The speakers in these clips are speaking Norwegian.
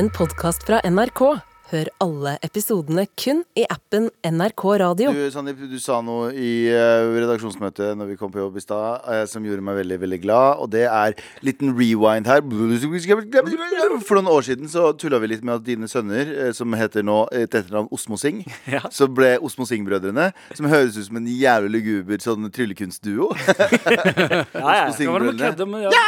en podkast fra NRK. Hør alle episodene kun i appen NRK Radio. Du, Sandeep, du sa noe i uh, redaksjonsmøtet Når vi kom på jobb i stad, uh, som gjorde meg veldig veldig glad. Og det er liten rewind her. For noen år siden så tulla vi litt med at dine sønner, uh, som heter nå et etternavn Osmo Singh, Ja. så ble Osmo Singh-brødrene, som høres ut som en jævlig luguber sånn tryllekunstduo. Ja, ja. Var kødde med? Ja.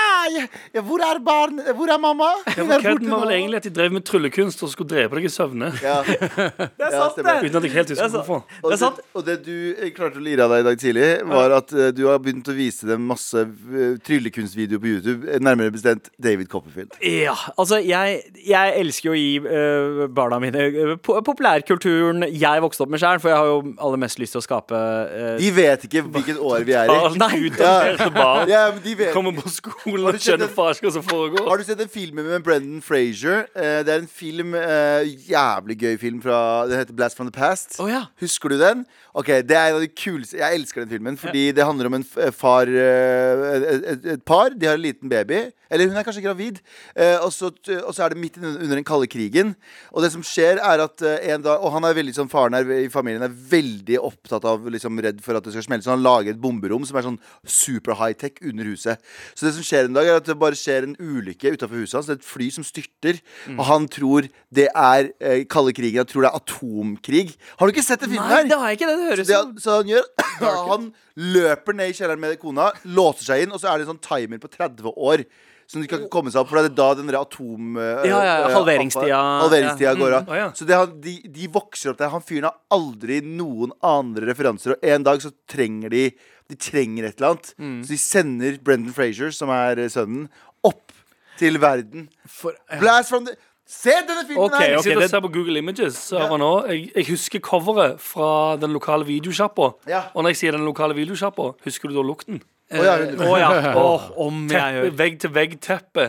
Ja, hvor er barn? Hvor er mamma? Hun er borte var vel nå. egentlig at de drev med tryllekunst og skulle drepe deg i søvne. Ja. Det er sant, det! Uten at jeg helt husker er hvorfor. Og Det er sant. Og det du eh, klarte å lire av deg i dag tidlig, var at eh, du har begynt å vise dem masse eh, tryllekunstvideoer på YouTube. Nærmere bestemt David Copperfield. Ja, altså jeg, jeg elsker jo å gi uh, barna mine populærkulturen jeg vokste opp med sjøl, for jeg har jo aller mest lyst til å skape uh, De vet ikke hvilket år vi er i. Nei, Utdaterte barn Ja, men de vet kommer på skolen og skjønner hva som foregår. Har du sett den filmen med Brendan Frazier? Uh, det er en film, eh, jævlig gøy film fra Det heter Blast from the Past. Oh, ja. Husker du den? Ok, Det er en av de kuleste Jeg elsker den filmen fordi det handler om en far eh, et, et, par. De har en liten baby. Eller hun er kanskje gravid. Eh, og, så, og så er det midt under den kalde krigen. Og det som skjer, er at eh, en dag Og han er veldig sånn faren er, i familien er veldig opptatt av liksom redd for at det skal smelle. Så han lager et bomberom som er sånn super high-tech under huset. Så det som skjer en dag, er at det bare skjer en ulykke utafor huset hans. Det er et fly som styrter. Og han tror det er eh, kalde krigen. Han tror det er atomkrig. Har du ikke sett den filmen her? Nei, det har jeg ikke. Det høres Det, så han gjør Han løper ned i kjelleren med kona, låser seg inn, og så er det en sånn timer på 30 år. Som de kan komme seg opp, for det er da den der atom... eh, Ja, ja, ja, eh, halveringstida. Halveringstida Ja. går av. Å, ja. Så det, de, de vokser opp der. Han fyren har aldri noen andre referanser, og en dag så trenger de De trenger et eller annet. Mm. Så de sender Brendan Frazier, som er eh, sønnen, opp til verden. For, ja. Blast from the Se denne filmen okay, her! Jeg sitter og ser på Google Images Ja. nå. Jeg, jeg husker coveret fra den lokale videosjappa. Ja. Og når jeg sier den lokale videosjappa, husker du da lukten? Å, ja, oh, ja. oh, om jeg Teppe, Vegg-til-vegg-teppe.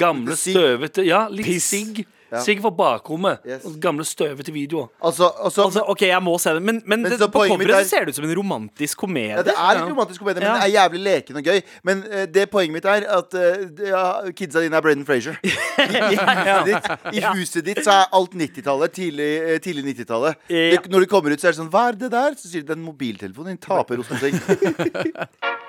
Gamle, støvete Ja, litt sigg. Ja. Sigg fra bakrommet. Yes. Og gamle, støvete videoer. Altså, altså, Altså, ok, jeg må se det, men, men, Men det, så på poenget mitt coveret er- så ser det ut som en romantisk komedie. Ja, det er litt romantisk komedie, men Ja. det er jævlig leken og gøy. Men eh, det poenget mitt er at eh, det- ja, kidsa dine er Brendan Frazier. I huset ditt, I huset ditt så er alt 90-tallet. Tidlig, eh, tidlig 90-tallet. Ja. Det- Når de kommer ut, så er det sånn Hva er det der? Så sier de den mobiltelefonen din taper hos noe.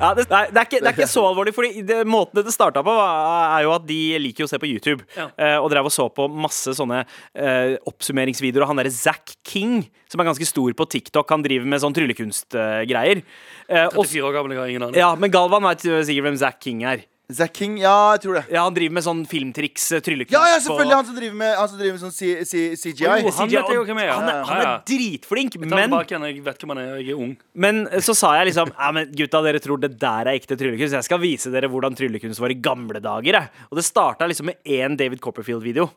Ja, det, nei, det, er ikke, det er ikke så alvorlig, Fordi det, måten det starta på, er jo at de liker jo å se på YouTube. Ja. eh, og drev og så på masse sånne eh, oppsummeringsvideoer. Og han derre Zack King, som er ganske stor på TikTok, han driver med sånn tryllekunstgreier. Uh, 34 år gammel, jeg har ingen aning. ja, men Galvan vet sikkert hvem Zack King er. Zack King, ja, jeg tror det. Ja, Han driver med sånn filmtriks, eh, tryllekunst Ja, ja, selvfølgelig! Han som driver med, han som driver med sånn C, C, CGI. Oh, han vet jeg jo hvem er. Han er, han er dritflink, men jeg vet hvem han er, jeg er ung. Men så sa jeg liksom Ja, men gutta, dere tror det der er ekte tryllekunst. Jeg skal vise dere hvordan tryllekunst var i gamle dager. Jeg. Og det starta liksom med én David Copperfield-video.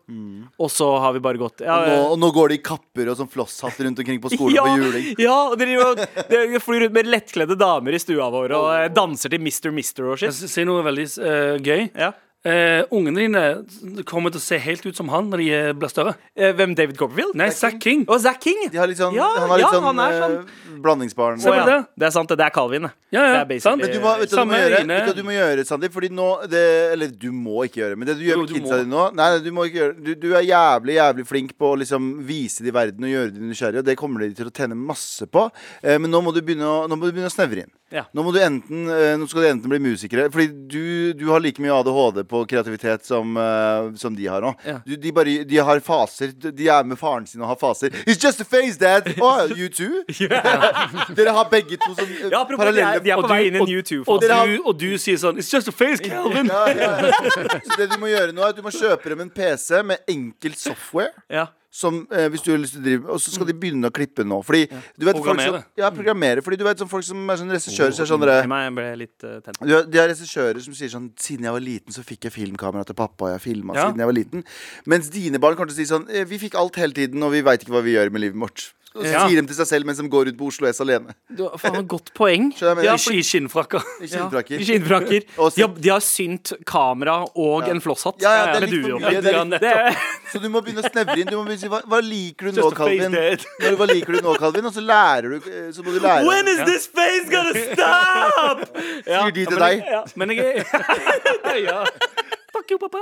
Og så har vi bare gått ja, Og nå, og nå går de i kapper og sånn flosshatt rundt omkring på skolen på juling. ja, og dere flyr rundt med lettkledde damer i stua vår og eh, danser til Mr. Mister og Jeg shit. s- noe veldig eh, gøy. Ja. Uh, ungene dine kommer til å se helt ut som han når de eh, blir større. Uh, Hvem David Copperfield? Nei, Zack King. Og Zack King! De har litt sånn, Ja, han har litt ja, sånn, han er sånn. Uh, blandingsbarn. Oh, ja. det. Det er sant, det. Det er Calvin, det. Ja, ja, Det er sant. Men du må, vet du, må gjøre, vet du hva du må gjøre, Sandeep? Fordi nå det, Eller du må ikke gjøre men det du gjør med kidsa dine nå Nei, du må ikke gjøre du, du er jævlig jævlig flink på å liksom vise det i verden og gjøre det nysgjerrige, og det kommer de til å tjene masse på. Eh, men nå må du begynne å, nå må du begynne å snevre inn. Ja. Nå må du enten eh, Nå skal de enten bli musikere, fordi du, du har like mye ADHD på kreativitet som, eh, som de har nå. Ja. Du, de, bare, de har faser. De er med faren sin og har faser. It's just a phase, dad! Oh, you too? Dere har begge to sånn eh, Ja, apropos, de er, de er på vei inn i en og- U2. Og du, og du sier sånn It's just a face, Calvin. Ja, ja. Så det du må gjøre nå, er at du må kjøpe dem en PC med enkelt software. Ja. Som, eh, hvis du har lyst til å drive Og så skal de begynne å klippe nå. Fordi du vet folk som, Programmere. Ja, programmere. Fordi du vet sånn folk som er sånn regissører, så er sånn dere- Jeg ble litt uh, tent. du De har regissører som sier sånn Siden jeg var liten, så fikk jeg filmkamera til pappa. Og jeg filmet Ja. siden jeg var liten. Mens dine barn kommer til å si sånn «Eh, Vi fikk alt hele tiden, og vi veit ikke hva vi gjør med livet vårt. Og Ja. sier de til seg selv mens de går ut på Oslo S alene. Du har faen et godt poeng. Skjønner jeg Ja, for- i skinnfrakker. I ja, skinnfrakker. I skinnfrakker. Og så- De, har- de har synt kamera og en flosshatt. Ja, ja, det er litt for mye. Det er litt, så du må begynne å snevre inn. Du må begynne å si, hva, hva liker du nå, Just a face Calvin? dead. Hva, hva liker du nå, Calvin? Og så lærer du eh, Så må du lære. When is this face gonna stop? Ja, Sier de til men deg? Ja. Men jeg ja. Fuck you, pappa.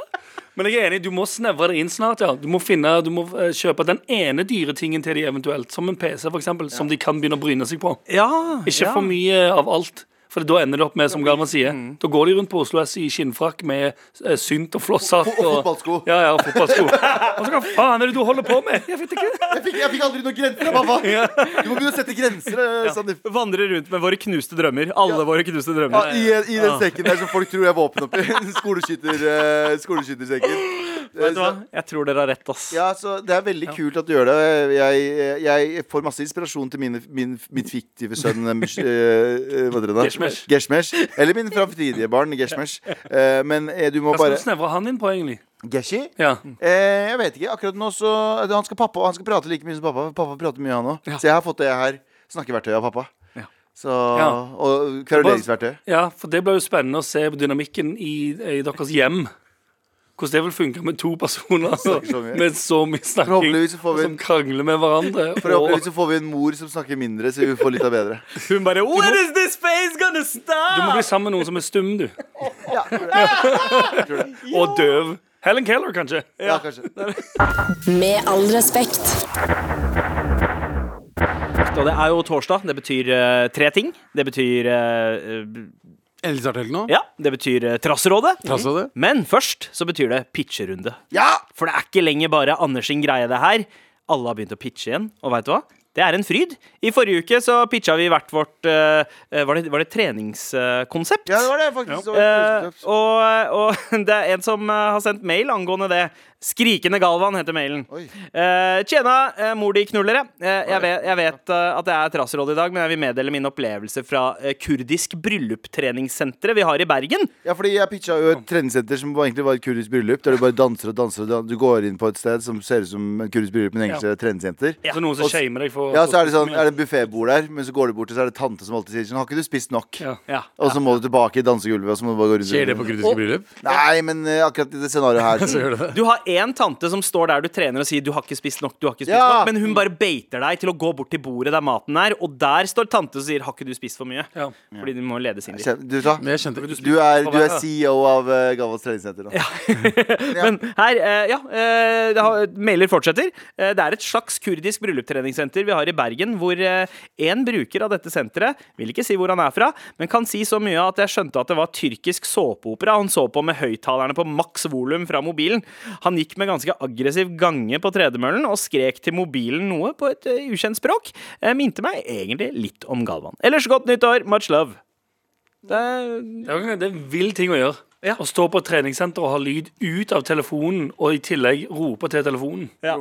Men jeg er enig, du må snevre det inn snart. ja Du må finne, du må eh, kjøpe den ene dyre tingen til de eventuelt, som en PC, for eksempel, som de kan begynne å bryne seg på. Ja, Ikke ja. for mye av alt. For da ender det opp med, som Galvan sier, Mm. da går de rundt på Oslo S i skinnfrakk med eh, synt og flosshatt. Og- og fotballsko. Ja, ja, og fotballsko. og så hva faen er det du holder på med? Jeg vet ikke. Jeg fikk, jeg fikk aldri noen grenser av ja. Du må begynne å sette grenser. Ja. Sandeep. Vandrer rundt med våre knuste drømmer. Alle våre knuste Ja, drømmer. i, I den sekken der som folk tror jeg våpen oppi. Skoleskytter, uh, skoleskyttersekken. Vet du hva? Jeg tror dere har rett, ass. Ja, så Det er veldig kult at du gjør det. Jeg, jeg får masse inspirasjon til mine, min, mitt fiktive sønn eh, eh? Geshmesh. Geshmesh. Eller min framtidige barn Geshmesh. Eh, men eh, du må Hva skal bare du snevre han inn på, egentlig? Geshi? Ja. Eh, jeg vet ikke. Akkurat nå så Han skal, pappa, han skal prate like mye som pappa. Pappa prater mye, han òg. Ja. Så jeg har fått det her snakkeverktøyet av pappa. Ja. Så, Ja. Og kveruleringsverktøy. ja, for det blir jo spennende å se dynamikken i, i deres hjem. Hvordan det vil funke med to personer så med så mye snakking. Vi Som en krangler med hverandre. Forhåpentligvis så får vi en mor som snakker mindre, så vi får litt av bedre. Hun bare When is this face gonna du må bli sammen med noen som er stum, du. Ja, tror det. Og døv. Helen Keller, kanskje. Ja, kanskje. Med all respekt. Og det er jo torsdag. Det betyr uh, tre ting. Det betyr eh, Nå. Ja, det betyr uh, Trasserådet. Trass av. Men først så betyr det pitcherunde. Ja! For det er ikke lenger bare Anders sin greie, det her. Alle har begynt å pitche igjen. Og veit du hva? Det er en fryd. I forrige uke så pitcha vi hvert vårt eh, Var det, var det treningskonsept? Ja, det var det faktisk. Det var Eh, et og, og det er en som eh, har sendt mail angående det. Skrikende Galvan heter mailen. Eh, tjena, uh, mor di knullere. Uh, jeg vet, jeg vet eh, at det er trassråd i dag, men jeg vil meddele min opplevelse fra eh, kurdisk brylluptreningssenteret vi har i Bergen. Ja, fordi jeg pitcha jo et treningssenter som egentlig var et kurdisk bryllup. Der du bare danser og danser og danser. Du går inn på et sted som ser ut som et kurdisk bryllup, men egentlig er det et treningssenter. Så noen som shamer deg for Ja, så er det sånn, er det en buffébord der, men så går du bort, og så er det tante som alltid sier sånn Har ikke du spist nok? Ja. Ja. Og så må du tilbake i dansegulvet, og så må du bare gå rundt. Skjer det på kurdiske bryllup? Nei, men eh, akkurat i det scenarioet her Så gjør det det. Du har én tante som står der du trener og sier 'du har ikke spist nok', du har ikke spist Ja. nok Men hun bare beiter deg til å gå bort til bordet der maten er, og der står tante og sier 'har ikke du spist for mye'? Ja. Fordi du må lede sin liv. Kjenn- Du, du, du er CEO av uh, Gavals treningssenter. Da. Men her, uh, ja, Uh, det har, mailer fortsetter. Uh, det er et slags kurdisk bryllupstreningssenter vi har i Bergen, hvor én en bruker av dette senteret, vil ikke si hvor han er fra, men kan si så mye at jeg skjønte at det var tyrkisk såpeopera han så på med høyttalerne på maks volum fra mobilen. Han gikk med ganske aggressiv gange på tredemøllen og skrek til mobilen noe på et eh, ukjent språk. Eh, minte meg egentlig litt om Galvan. Ellers godt nyttår. Much love. Det er Det er det er en vill ting å gjøre. Ja. Å stå på et treningssenter og ha lyd ut av telefonen, og i tillegg rope til telefonen. ja.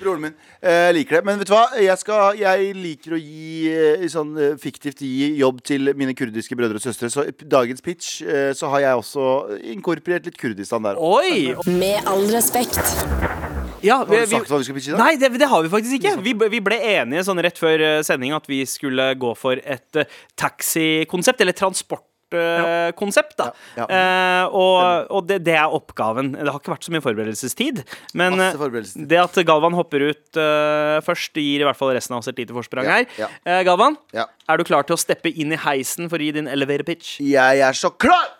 Broren min. jeg. Eh, liker det. Men vet du hva? Jeg, skal, jeg liker å gi eh, sånn eh, fiktivt gi jobb til mine kurdiske brødre og søstre. Så i dagens pitch eh, så har jeg også inkorporert litt Kurdistan der. Oi! Med all respekt. Ja, Har du sagt hva vi skal pitche i dag? Nei, det, det har vi faktisk ikke. Vi, ble- vi ble enige sånn rett før eh, sending at vi skulle gå for et eh, taxikonsept, eller transportkonsept, da. Ja, Eh, og og det, det er oppgaven. Det har ikke vært så mye forberedelsestid. Men eh, forberedelsestid. det at Galvan hopper ut uh, først, gir i hvert fall resten av oss et lite forsprang Ja, her. ja. Eh, Galvan, Ja. er du klar til å steppe inn i heisen for å gi din elevator pitch? Jeg er så klar!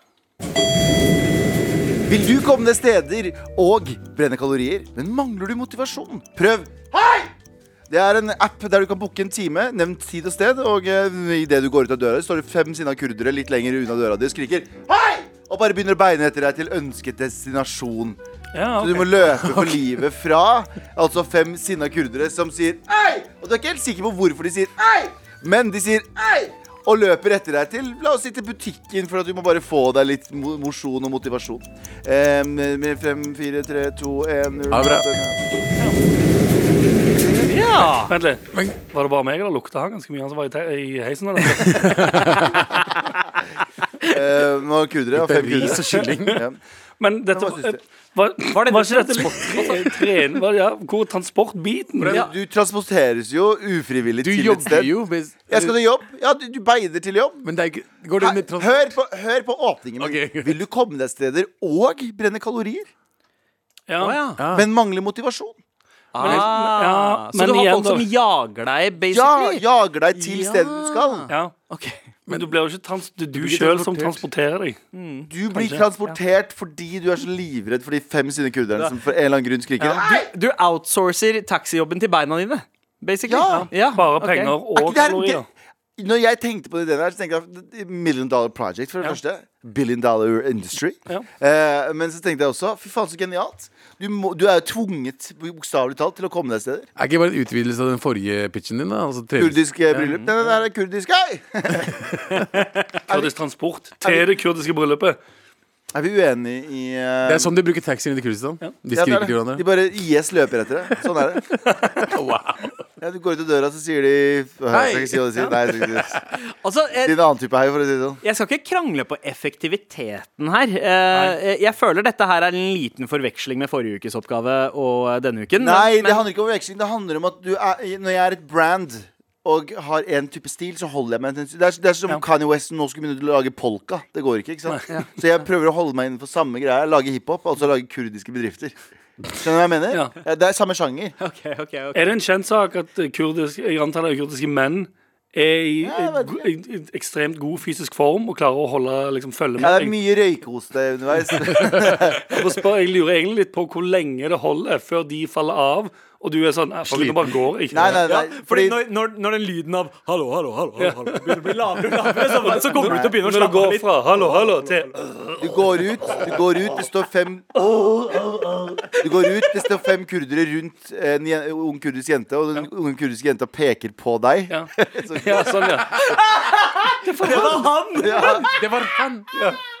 Vil du komme deg steder og brenne kalorier, men mangler du motivasjon? Prøv Hei! Det er en app der du kan booke en time, nevn tid og sted, og uh, idet du går ut av døra, står det fem sinna kurdere litt lenger unna døra di og skriker Hei! Og bare begynner å beine etter deg til ønsket destinasjon. Ja, Så du må løpe for livet fra altså fem sinna kurdere som sier ei! Og du er ikke helt sikker på hvorfor de sier ei, men de sier ei! Og løper etter deg til la oss si til butikken for at du må bare få deg litt mosjon og motivasjon. Eh, med med fem, fire, tre, to, én Ha det bra. Ja! Vent litt. Var det bare meg, eller lukta han ganske mye, han som var i, te- i heisen? Eller? Eh, nå kudrer jeg. fem kurdere. og kylling. Ja. Men dette, var. Var, Var det var det ikke dette litt tren- var- ja, Hvor transportbiten? Du, du transporteres jo ufrivillig Du til et jogger sted. jo. Hvis, Jeg skal til jobb. Ja, du, du beider til jobb. Men det er ikke Går det med. Hør på, hør på åpningen min. Ok. Vil du komme deg steder og brenne kalorier, Ja. Ja. Ja. men mangler motivasjon? Ah, ja, så men du har igjen folk som jager deg, Ja, jager deg til Ja. stedet du skal. ja. Ok. Men du blir jo ikke trans du, du sjøl som transporterer deg. Du blir Kanskje. transportert fordi du er så livredd for de fem sinne kurderne som for en eller annen grunn skriker. Ja. Du outsourcer taxijobben til beina dine, basically? Ja. Bare penger okay. og kalorier. Det- Når jeg tenkte på den ideen her, så tenkte jeg at Million Dollar Project, for det Ja. første. Billion Dollar Industry. Ja. Eh, men så tenkte jeg også Fy faen, så genialt. Du, må, du er jo tvunget, bokstavelig talt, til å komme deg steder. Er ikke bare en utvidelse av den forrige pitchen din? da? Altså, Kurdisk bryllup? bryllup. Nei, det er kurdisk. Hei! Kurdisk transport til det kurdiske bryllupet. Er vi uenige i eh, Det er sånn de bruker taxien i Kurdistan. De ja, det er skriker det. til hverandre. De bare IS løper etter det. Sånn er det. Wow. Ja, du går ut av døra, så sier de Jeg skal ikke si hva de sier. Nei, jeg skal ikke si det. Altså, er en annen type hei, for å si det sånn. jeg skal ikke krangle på effektiviteten her. Eh, jeg føler dette her er en liten forveksling med forrige ukes oppgave og denne uken. Nei, men, det handler ikke om veksling. Det handler om at du er, når jeg er et brand og har en type stil, så holder jeg meg til. Det er, det er som Ja. Kanye West nå skulle begynne å lage polka. Det går ikke, ikke sant? Så jeg prøver å holde meg innenfor samme greia. Lage hiphop, altså lage kurdiske bedrifter. Skjønner du hva jeg mener? Ja. Ja, Det er samme sjanger. Okay, okay, okay. Er det en kjent sak at kurdisk, jeg antar det er kurdiske menn er i, Ja, ekstremt god fysisk form og klarer å holde liksom, følge Ja, det er mye røykehoste underveis. jeg lurer egentlig litt på hvor lenge det holder før de faller av, og du er sånn Sliten. Bare går ikke. Nei, nei, Ja, fordi Fordi når, når, den lyden av 'hallo, hallo, hallo', hallo, hallo begynner å bli lavere lavere, så, så kommer du til å begynne å slappe av litt. fra hallo, hallo til du går ut, du går ut, det står fem Du går ut, det står fem kurdere rundt en jen- ung kurdisk jente, og den unge kurdiske jenta peker på deg. Ja, ja sånn, ja. Det var han! Ja, Det var han!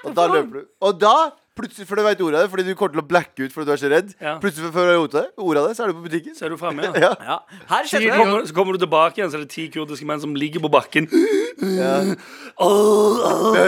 og da løper du. Og da Plutselig før du vet ordet av det, fordi du kommer til å blacke ut fordi du er så redd. Ja. Plutselig før du vet ordet ordet av det, så er du på butikken. Så er du fremme, ja. Ja. Ja, her Så det. kommer, så kommer du tilbake igjen, så er det ti kurdiske menn som ligger på bakken. Ja. Oh, oh. Det,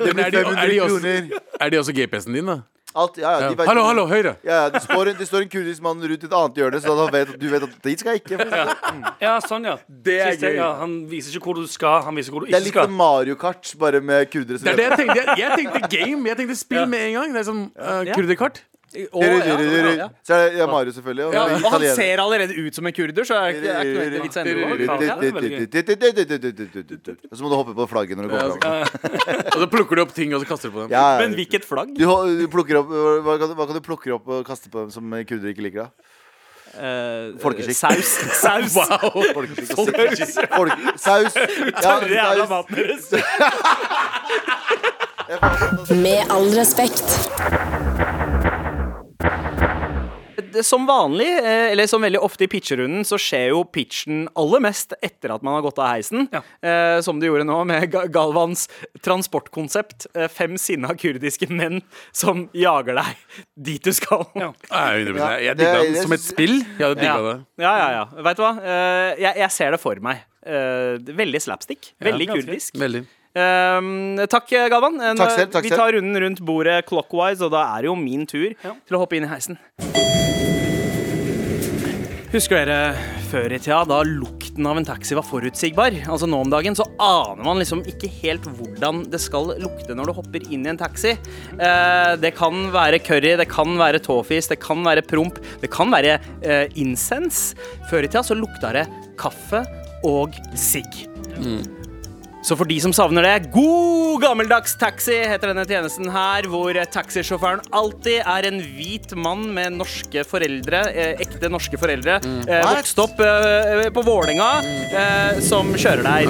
det blir 500 kroner. er de også GPS-en din, da? Alt, ja, ja, Ja. de vet- Hallo, hallo, høyre! Ja, ja, det, står en, det står en kurdisk mann rundt et annet hjørne, så da vet du vet at dit skal jeg ikke. for. Ja, sånn, ja. Det er Siste, gøy. Ja, han viser ikke hvor du skal, han viser hvor du Det er litt som. Mario Kart, bare med kurdere Det er det jeg tenkte. Jeg, jeg tenkte game. Jeg tenkte spill med en gang. Det er som uh, Ja. kurderkart. Å, ja, ja, ja. Så er det ja, Mario, selvfølgelig. Og Ja, og han italiener. ser allerede ut som en kurder, så er ikke, er ikke noe vits å endre på. Og så må du hoppe på flagget når du kommer fram. Og så plukker du opp ting og så kaster du på dem. Ja, Men hvilket flagg? du, ho- du plukker opp, hva, kan, du- hva kan du plukke opp og kaste på dem som kurdere ikke liker? da? Eh, Folkeskikk. Saus. Saus. Folkeskikk og. Folk, saus. Ja, Tørre jævla saus. maten deres. Med all respekt. Som vanlig, eh, eller som veldig ofte i pitcherunden, så skjer jo pitchen aller mest etter at man har gått av heisen. Ja. Eh, som du gjorde nå med Galvans transportkonsept. Eh, fem sinna kurdiske menn som jager deg dit du skal. Ja. Jeg, 100%. Jeg det- digga den jeg som et spill. Jeg hadde digga Ja. det. ja, ja, ja. Vet du hva? Eh, jeg, jeg ser det for meg. Eh, veldig slapstick. Veldig kurdisk. Veldig. Um, takk, Galvan. Takk selv, takk vi tar runden rundt bordet clockwise, og da er det jo min tur Ja. til å hoppe inn i heisen. Husker dere før i tida, da lukten av en taxi var forutsigbar? Altså Nå om dagen så aner man liksom ikke helt hvordan det skal lukte når du hopper inn i en taxi. Eh, det kan være curry, det kan være tåfis, det kan være promp, det kan være eh, incense. Før i tida så lukta det kaffe og sigg. Så for de som savner det, god gammeldags taxi heter denne tjenesten her, hvor taxisjåføren alltid er en hvit mann med norske foreldre, eh, ekte norske foreldre, eh, vokst opp eh, på Vålinga, eh, som kjører deg.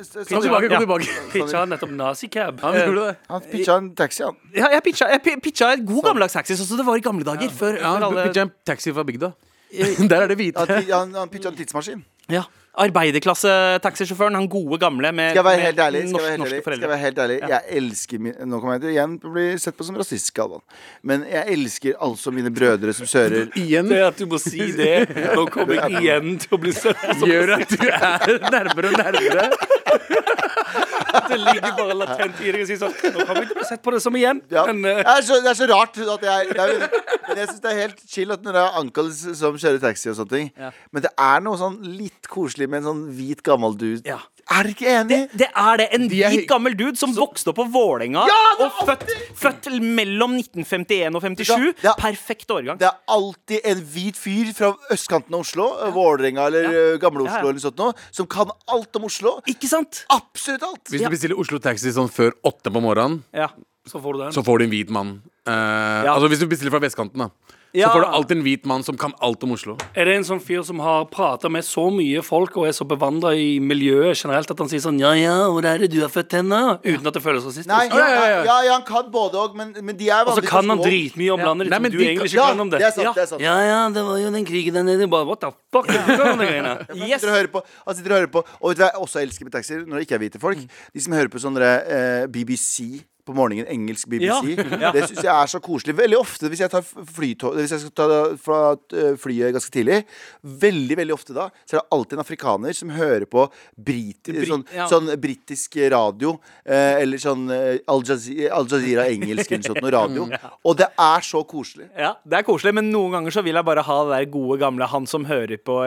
S- s- Kom tilbake, Ja. kom tilbake. Pitcha nettopp nazicab. Han gjorde det. Han pitcha en taxi, han. Ja, jeg pitcha, jeg pitcha et god gammeldags taxi, sånn som det var i gamle dager. Før, Ja, før han alle pitcha en taxi fra bygda. Der er det hvite. Ja, han, han pitcha en tidsmaskin. Ja. Arbeiderklasse-taxisjåføren, han gode gamle med, Skal jeg være helt ærlig? Skal jeg være helt norske ærlig? Skal jeg være helt ærlig? Jeg elsker min, Nå kommer jeg til igjen bli sett på som rasist, Galvan. Men jeg elsker altså mine brødre som sører Igjen Det at du må si det, nå kommer jeg igjen til å bli sett på som gjør at du er nærmere og nærmere. Det ligger bare latent i deg å si sånn Nå kan vi ikke bli sett på det som igjen. Ja. Men uh, det, er så, det er så rart at jeg jeg, Men jeg syns det er helt chill at når det er uncles som kjører taxi og sånne ting. Ja. Men det er noe sånn litt koselig med en sånn hvit, gammel dude. Ja. Er dere ikke enig? Det er det. En er- hvit, gammel dude som vokste opp på Vålerenga. Ja, og født, født mellom 1951 og 57. Ja. Perfekt årgang. Det er alltid en hvit fyr fra østkanten av Oslo, ja. Vålerenga eller ja. Gamle Oslo, Ja, ja. eller sånt noe, som kan alt om Oslo. Ikke sant? Absolutt alt! Hvis du bestiller Oslo Taxi sånn før åtte på morgenen, Ja. så får du den. så får du en hvit mann. Eh, Altså Hvis du bestiller fra vestkanten, da. Ja. Så får du alltid en hvit mann som kan alt om Oslo. Er det en sånn fyr som har prata med så mye folk og er så bevandra i miljøet generelt at han sier sånn Ja, ja, hvor er det du har født hen, da? Uten at det føles rasistisk. Nei, ja, ja, ja, han kan både òg, men, men de er Og så kan han dritmye om landet ditt som men du egentlig ikke Ja, kan om det. det er sant. Ja. det er sant Ja, ja, det var jo den krigen der nede. Bare, what the fuck? Han Yes. sitter og hører på, han sitter og hører på Og vet du hva jeg også elsker med taxier? Når det ikke er hvite folk. De som hører på sånne eh, BBC på morgenen, engelsk BBC. Det syns jeg er så koselig. Veldig ofte hvis jeg tar flytog Hvis jeg skal ta fra eh, flyet ganske tidlig, veldig veldig ofte da, så er det alltid en afrikaner som hører på brit, sånn, ja. sånn britisk radio. Eh, eller sånn eh, Al Jazeera, Al Jazeera engelsk eller sånt noe radio. Og det er så koselig. Ja, Det er koselig, men noen ganger så vil jeg bare ha det der gode gamle han som hører på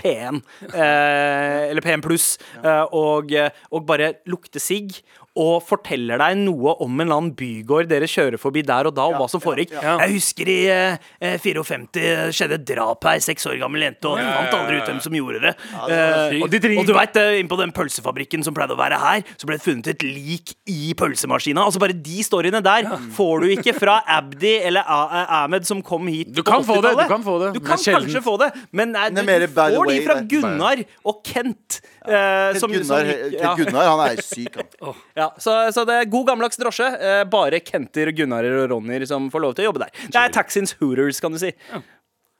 P1, eh, eller P1 pluss, eh, og, eh, og bare lukter sigg. Og forteller deg noe om en eller annen bygård dere kjører forbi der og da, og hva som foregikk. Jeg husker i eh, eh, 54 skjedde et drap her, seks år gammel jente, og de fant aldri ut hvem som gjorde det. Eh, Og de og du veit, inn på den pølsefabrikken som pleide å være her, så ble det funnet et lik i pølsemaskina. Altså Bare de storyene der får du ikke fra Abdi eller A- A- Ahmed som kom hit Du kan få det, 80-tallet. du kan få det, Du kan kanskje få det, men nei, er du, du får de fra Gunnar og Kent. Eh, som, Gunnar, som, Gunnar, ja, Gunnar han er syk, han. ja, så, så det er god gammeldags drosje. eh, bare Kenter, Gunnarer og Ronner som får lov til å jobbe der. Det er taxiens hooters, kan du si.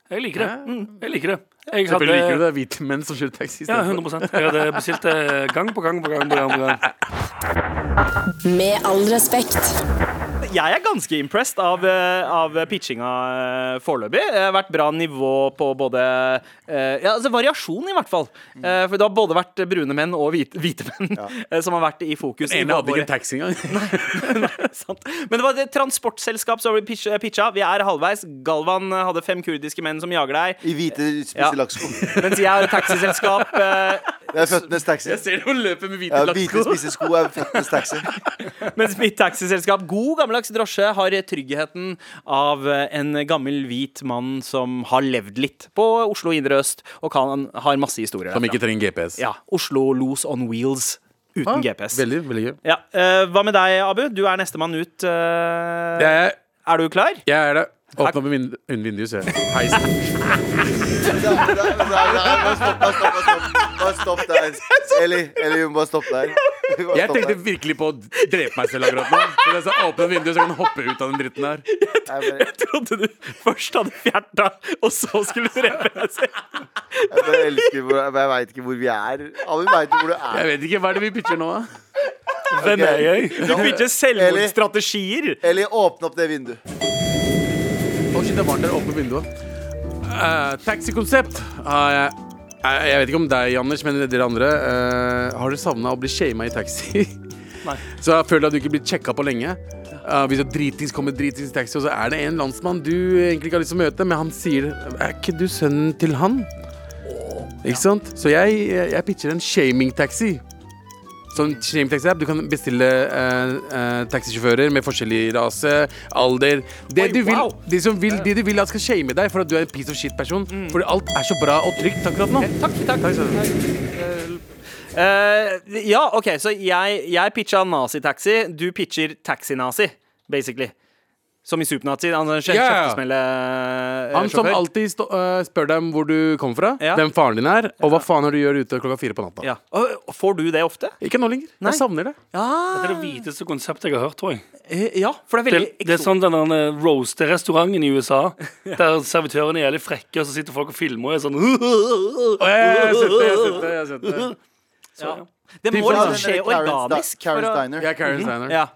Jeg liker det. Mm, jeg liker det. Jeg Selvfølgelig liker du hadde, det. Hvite menn som kjører taxi. ja, istedenfor. 100 Jeg hadde bestilt det gang på gang på gang. på gang, på gang. Med all respekt. Jeg er ganske impressed av, eh, av pitchinga eh, foreløpig. Det har vært bra nivå på både eh, Ja, altså variasjon, i hvert fall. Eh, For det har både vært brune menn og hvite, hvite menn ja. som har vært i fokus. Den ene hadde ikke en taxi engang. Nei, sant. Men det var et transportselskap som ble pitch- pitcha. Vi er halvveis. Galvan hadde fem kurdiske menn som jager deg. I hvite, Ja. spisse lakksko. Mens jeg har et taxiselskap. Det er føttenes taxi. Jeg ser hun løper med hvite Ja, hvite, lakksko. spisse sko er føttenes taxi. Mens mitt taxiselskap, god gammeldags drosje, har tryggheten av eh, en gammel hvit mann som har levd litt på Oslo indre øst, og kan, har masse historier Som ikke trenger GPS. Ja, Oslo Los on Wheels uten Ah, GPS. Veldig, veldig gøy. Ja, eh, Hva med deg, Abu? Du er nestemann ut. Er, Jeg, Er du klar? jeg er det. Åpne opp vind- vinduet, ser jeg. Heisen. Bare stopp, stopp, stopp. Bare stopp der. Eli, Eli, må bare stoppe der. Jeg tenkte virkelig på å drepe meg selv akkurat nå. Så jeg sa åpne vinduet, så jeg kan hoppe ut av den dritten her. Jeg Jeg trodde du først hadde fjerta, og så skulle du drepe deg selv. jeg bare elsker hvor, Jeg veit ikke hvor vi er. Alle veit jo hvor du er. Jeg vet ikke, Hva er det vi pitcher nå, da? Hvem er jeg? Du pitcher selvmordsstrategier. Eli, åpne opp det vinduet. Å, shit, det er varmt der. Åpne vinduet. Uh, Taxikonsept. har jeg jeg jeg vet ikke om deg, Anders, men dere andre. Uh, har dere savna å bli shama i taxi? Nei. Så jeg føler at du ikke blir sjekka på lenge. Uh, hvis du dritings kommer dritings i taxi, og så er det en landsmann du egentlig ikke har lyst til å møte, men han sier Er ikke du sønnen til han? Ikke sant? Så jeg, jeg, jeg pitcher en shaming-taxi. Sånn shaming-taxi-app. Du kan bestille eh, eh, taxisjåfører med forskjellig rase, alder det Oi, du vil, wow. de, som vil, de du vil at skal shame deg for at du er en piece of shit-person. Fordi alt er så bra og trygt akkurat nå. Takk, takk. Takk takk. Uh. Eh, ja, OK, så jeg, jeg pitcha nazitaxi. Du pitcher taxinazi, basically. Som i Supernazi. Han er Ja, ja. kjøttesmellesjåfør. Han som alltid stå, eh, spør dem hvor du kommer fra, Ja. hvem faren din er, og hva faen har du gjør ute klokka fire på natta. ja. Og, Får du det ofte? Ikke nå lenger. Nei. Jeg savner det. Det er det hviteste konseptet jeg har hørt, tror jeg. Eh, Ja, for det er Det, veldig det er sånn den der roaster-restauranten i USA, der servitørene er jævlig frekke, og så sitter folk og filmer og er sånn jeg har sett det. Jeg har sett det, jeg har sett det. Så, ja. Det må liksom skje organisk. Karen Steiner. Ja, Karen Steiner. Ja.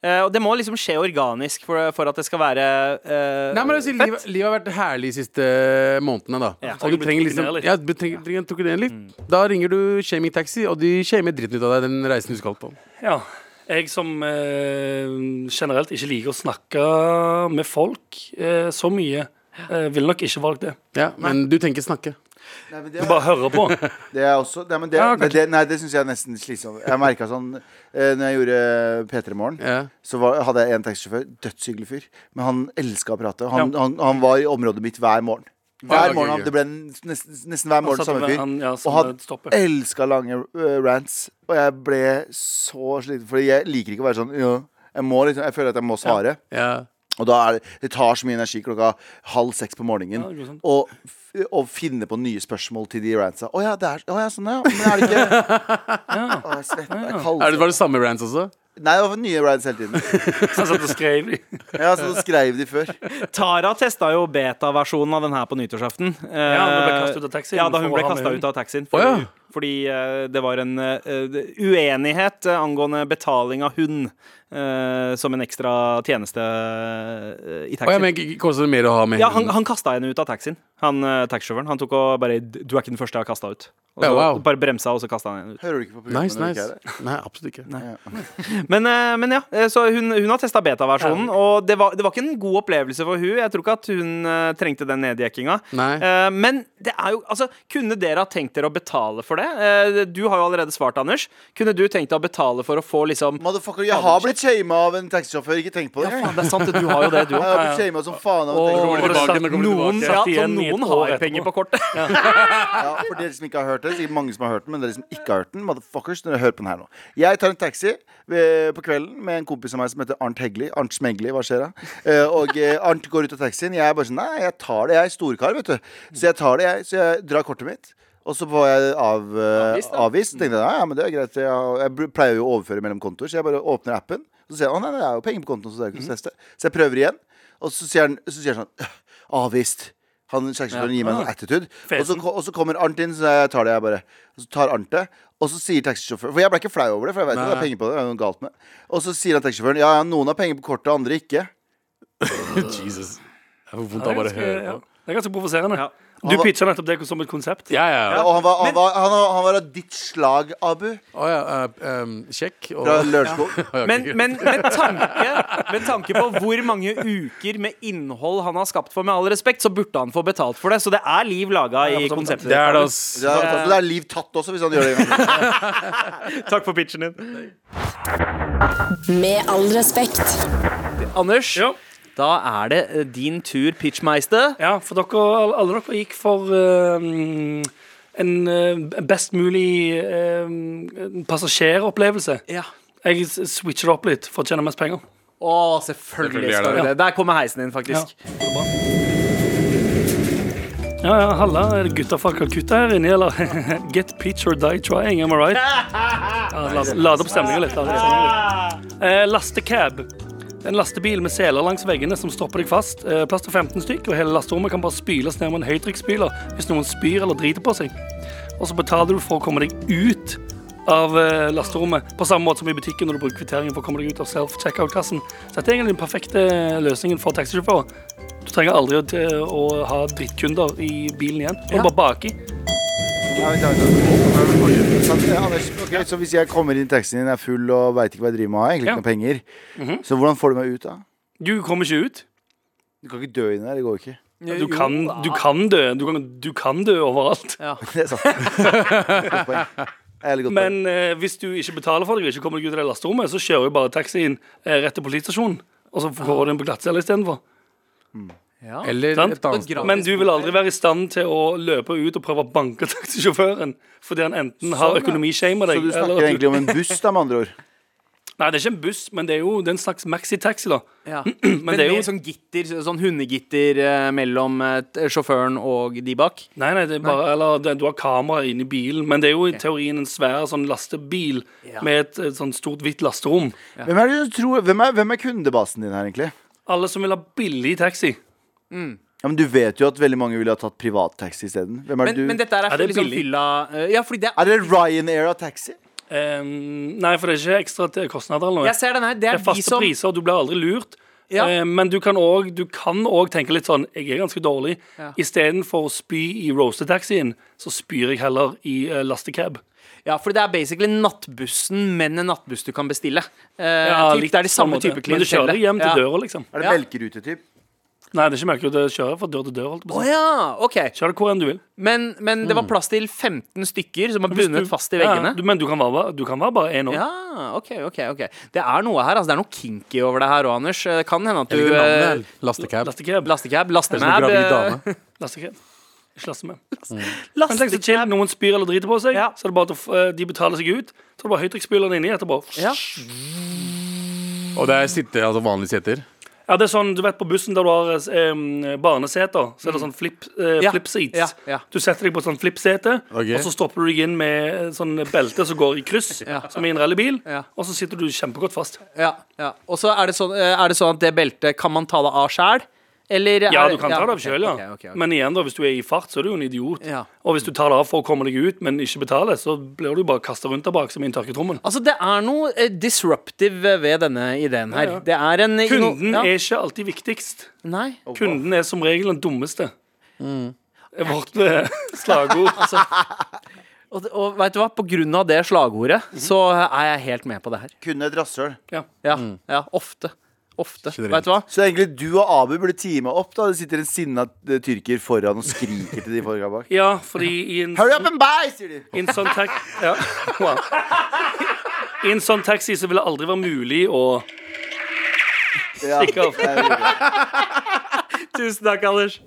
Eh, og det må liksom skje organisk for, for at det skal være uh, Nei, men jeg sier, fett. livet, livet har vært herlig de siste månedene, da. Ja. Og du trenger liksom. Ja, du trenger, trenger å tukkenere litt. Da ringer du Shaming Taxi, og de shamer dritten ut av deg den reisen du skal på. Ja. Jeg som eh, generelt ikke liker å snakke med folk eh, så mye, eh, ville nok ikke valgt det. Ja, men du tenker snakke. Nei, men Du bare hører på. det er også Nei, men det, Ja, men det, nei, det syns jeg er nesten slitsomt. Jeg merka sånn eh, Når jeg gjorde P3 Morgen, Ja. så var, hadde jeg en taxisjåfør. Dødshyggelig fyr. Men han elska å prate. Han, Ja. han, han var i området mitt hver morgen. Ja, Hver ok, morgen, ok. han- Det ble nesten, nesten hver morgen satt samme med fyr. han, ja, Og han stopper. elska lange øh, rants. Og jeg ble så sliten. Fordi jeg liker ikke å være sånn ja, jeg, må liksom, jeg føler at jeg må svare. Ja. Og da er det, det tar så mye energi klokka halv seks på morgenen Ja, sånn. å ja, finne på nye spørsmål til de rantsa. Å ja, det er, å ja, sånn ja. Men er det ikke Å, jeg svetter. Jeg Er det, var det samme rants også? Nei, det var nye rants hele tiden. Så han satt og skrev de. Ja, så skrev de før. Tara testa jo beta-versjonen av den her på nyttårsaften. Ja, hun ble kastet ut av taxien Ja, da hun ble kasta ut av taxien. For, oh, ja. Fordi eh, det var en eh, uenighet eh, angående betaling av hund eh, som en ekstra tjeneste i i Oh, ja, men koster det mer å ha med Ja, han, han kasta henne ut av taxien. Han taxisjåføren. Han tok og bare Du er ikke den første jeg har kasta ut. Og så wow. bare bremsa, og så kasta han henne ut. Hører du ikke på programmet Nice, nice. Nei, absolutt ikke. Men, eh, men ja, så hun, hun har testa beta-versjonen, og det var, det var ikke en god opplevelse for hun Jeg tror ikke at hun trengte den nedjekkinga. Eh, men det er jo Altså, kunne dere ha tenkt dere å betale for det? Eh, du har jo allerede svart, Anders. Kunne du tenkt deg å betale for å få liksom Motherfucker, jeg har blitt shama av en taxisjåfør. Ikke tenk på det. Ja, Faen, det er sant, du har jo det, du Jeg har blitt shama som faen av en taxisjåfør. Noen, ja, noen har penger på kortet. Ja, for dere som ikke har hørt det, sikkert mange som har hørt den, men dere som ikke har hørt den, motherfuckers, dere hører på den her nå. Jeg tar en taxi på kvelden med en kompis av meg som heter Arnt Hegli. Arnt Smegli, hva skjer da? Eh, og eh, Arnt går ut av taxien. Jeg er bare sånn, nei, jeg tar det. Jeg er storkar, vet du. Så jeg tar det, jeg. Så jeg drar kortet mitt. Og så var jeg av, eh, Avvist, avvist. Tenkte jeg, ja, ja, men det er greit. Jeg, jeg pleier jo å overføre mellom kontoer, så jeg bare åpner appen. Så sier jeg, å nei, det er jo penger på kontoen, så det er ikke noe stress det. Så jeg prøver igjen. Og så sier han, så sier han sånn, avvist. Han taxisjåføren gir meg en sånn attitude. Og så, og så kommer Arnt inn, så jeg tar det, jeg bare. Og så tar Arnt det. Og så sier taxisjåføren For jeg ble ikke flau over det, for jeg vet jo det er penger på det. det er noe galt med Og så sier han taxisjåføren ja, ja, noen har penger på kortet, andre ikke. Jesus. Det er vondt av bare ganske, høre på. det er ganske provoserende. Ja. Du pitcha nettopp det som et konsept. Ja, ja. Ja, ja. og han var, han, var, han, var, han var av ditt slag, Abu. Å ja. eh, um, kjekk. Og Fra Lørenskog. Ja, Men, men med, tanke, med tanke på hvor mange uker med innhold han har skapt for, med all respekt, så burde han få betalt for det. Så det er liv laga i for konseptet. det er det, ass. Det er, det er liv tatt også, hvis han gjør det. en gang. Takk for pitchen din. Med all respekt. Anders, Ja. Da er det eh, din tur, pitchmeister. Ja, for dere, alle- dere gikk for um, en eh, best mulig um, passasjeropplevelse. Ja. Jeg switcher det opp litt for å tjene mest penger. Å, selvfølgelig Selvfølgelig skal det det. Der kommer heisen din, faktisk. Ja, ja, halla, er det gutta fra Calcutta her inne, eller? Get pitch or die trying, am I right? Ja, la, lade opp stemningen litt. Lade opp stemningen litt. Eh, lastecab. En lastebil med seler langs veggene som stopper deg fast. Eh, plass til 15 stykk, og hele lasterommet kan bare spyles ned med en høytrykksspyler hvis noen spyr eller driter på seg. Og så betaler du for å komme deg ut av eh, lasterommet, på samme måte som i butikken når du bruker kvitteringen for å komme deg ut av self-checkout-kassen. Så dette er egentlig den perfekte løsningen for taxisjåfører. Du trenger aldri å, å ha drittkunder i bilen igjen. Du Ja. bare baki. Ja, vent, vent, vent. Sånn, eh, Anders, ok, så hvis jeg kommer inn i teksten din, er full og veit ikke hva jeg driver med, har egentlig ikke Ja. noe penger, så hvordan får du meg ut da? Du kommer ikke ut. Du kan ikke dø inni der, det går ikke. Du kan, du kan dø. Du kan, du kan dø overalt. Ja. Det er sant. Godt poeng. Men eh, hvis du ikke betaler for deg og ikke kommer deg ut av det lasterommet, så kjører jo bare taxien eh, rett til politistasjonen. Og så får du inn på glattcelle istedenfor. Ja. Eller Sant? et annet sted. Men du vil aldri være i stand til å løpe ut og prøve å banke taxisjåføren fordi han enten har Sånn, ja. økonomishame Så du snakker eller egentlig om en buss, da, med andre ord? Nei, det er ikke en buss, men det er jo det er en slags maxitaxi, da. Ja. Men Men det er jo med sånn gitter, sånn hundegitter eh, mellom eh, sjåføren og de bak. Nei, nei, det er bare, eller det, du har kamera inni bilen, men det er jo i teorien en svær sånn lastebil Ja. med et, et sånn stort hvitt lasterom. Hvem er, det du tror, hvem, er, hvem er kundebasen din her, egentlig? Alle som vil ha billig taxi. Ja, men Du vet jo at veldig mange ville ha tatt privattaxi isteden. Hvem er Men, det men dette er, Er det liksom billig? fylla eh, Ja, fordi det Er det Ryanair av taxi? Um, nei, for det er ikke ekstra til kostnader eller noe. Jeg ser den her. Det Det er, er faste som priser, og du blir aldri lurt. Ja. Eh, men du kan òg tenke litt sånn Jeg er ganske dårlig. Ja. Istedenfor å spy i roaster-taxien, så spyr jeg heller i uh, lastecab. Ja, for det er basically nattbussen, men en nattbuss du kan bestille. Uh, Ja, typ, litt det er de samme type type Men du kjører hjem til Ja. døra, liksom. Er det Ja. melkerute-typ? Nei, det er ikke merkelig. Det kjører fra dør til dør. Holdt jeg på Å si. ja, OK. Kjør det hvor enn du vil. Men, men det var plass til 15 stykker som var Hvis bundet du- fast i Ja, veggene. du, men du kan være, du kan være bare én òg. Ja, OK, OK. ok Det er noe her, altså. Det er noe kinky over det her òg, Anders. Det kan hende at du Jeg liker eh, navnet. Lastecab. Lastecab. Lastekab, Som en lastemab gravid eh, dame. Lastecab. Ikke laste med. Men tenk så chill, Noen spyr eller driter på seg, Ja. så er det bare at eh, de betaler seg ut. Så er det bare høytrykksspyleren inni etterpå. Ja. Og det er sitte, altså vanlige seter. Ja, det er sånn, du vet På bussen der du har eh, barneseter, så er det sånn flip, eh, Ja. flip seats. Ja, ja. Du setter deg på sånn flip-sete, Ok. og så stopper du deg inn med sånn belte som går i kryss, Ja. som i en rallybil, Ja. og så sitter du kjempegodt fast. Ja, ja. Og så er det, sånn, eh, er det sånn at det beltet kan man ta det av sjæl? Eller Ja, du kan ta det av sjøl, ja. Okay, okay, okay. Men igjen, da, hvis du er i fart, så er du jo en idiot. Ja. Og hvis du tar det av for å komme deg ut, men ikke betaler, så blir du bare kasta rundt der bak som i en tørketrommel. Altså, det er noe eh, disruptive ved denne ideen her. Ja, ja. Det er en Kunden ja. er ikke alltid viktigst. Nei. Kunden er som regel den dummeste. Mm. Vårt eh, slagord. Altså, Og, og vet du hva, på grunn av det slagordet, Mhm. så er jeg helt med på det her. Kun et rasshøl. Ja. Ja, ja ofte. Ofte. Vet du hva? Så egentlig du og Abu burde teame opp. da Det sitter en sinna eh, tyrker foran og skriker til de folka bak. ja, fordi i en, Hurry up and buy, sier de. i en sånn taxi ja. wow. I en sånn taxi så vil det aldri være mulig å stikke av. Tusen takk, Anders.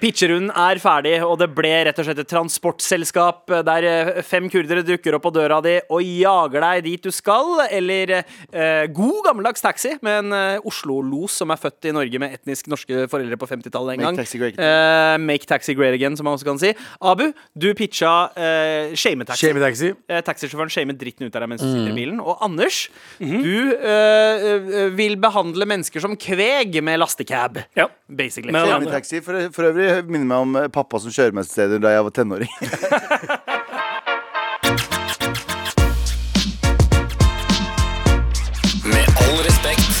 Pitcherunden er ferdig, og det ble rett og slett et transportselskap der eh, fem kurdere dukker opp på døra di og jager deg dit du skal, eller eh, god gammeldags taxi med en eh, Oslo-los som er født i Norge med etnisk norske foreldre på 50-tallet en Make gang. taxi great. Eh, make taxi great again, som man også kan si. Abu, du pitcha eh, shame-taxi. Shame taxi. Eh, Taxisjåføren shamer dritten ut av deg mens du sitter i bilen. Og Anders, du eh, eh, vil behandle mennesker som kveg med lastecab, Ja. Basically. Men- Hjemmetaxi for, for øvrig minner meg om eh, pappa som kjører meg til steder da jeg var tenåring. Med all respekt.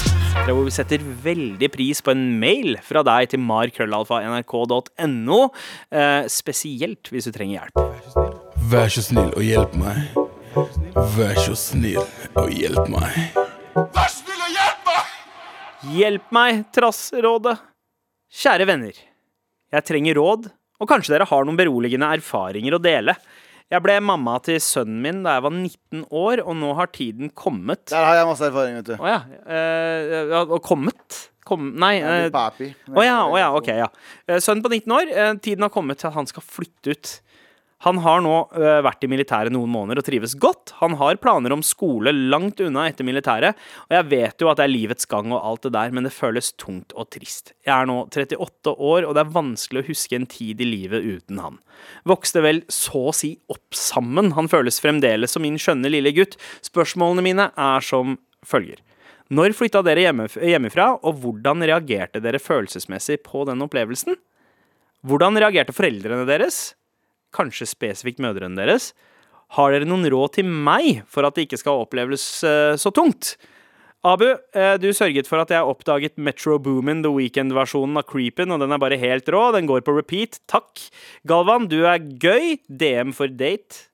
Hvor vi setter veldig pris på en mail fra deg til markrøllalfa.nrk.no. Eh, spesielt hvis du trenger hjelp. Vær så snill og hjelp meg. Vær så snill og hjelp meg. Hjelp meg, Trassrådet. Kjære venner. Jeg trenger råd, og kanskje dere har noen beroligende erfaringer å dele. Jeg ble mamma til sønnen min da jeg var 19 år, og nå har tiden kommet. Der har jeg masse erfaring, vet du. Å ja. Eh, ja, og kommet? Kom, nei. Eh. Å ja, ja, ok, ja. Eh, Sønnen på 19 år, eh, tiden har kommet til at han skal flytte ut. Han har nå eh, vært i militæret noen måneder og trives godt. Han har planer om skole langt unna etter militæret, og jeg vet jo at det er livets gang og alt det der, men det føles tungt og trist. Jeg er nå 38 år, og det er vanskelig å huske en tid i livet uten han. Vokste vel så å si opp sammen. Han føles fremdeles som min skjønne lille gutt. Spørsmålene mine er som følger. Når flytta dere hjemmefra, og hvordan reagerte dere følelsesmessig på den opplevelsen? Hvordan reagerte foreldrene deres? Kanskje spesifikt mødrene deres? Har dere noen råd til meg for at det ikke skal oppleves eh, så tungt? Abu, eh, du sørget for at jeg oppdaget Metro Boomin, The Weekend-versjonen av Creepin, og den er bare helt rå. Den går på repeat. Takk. Galvan, du er gøy. DM for date.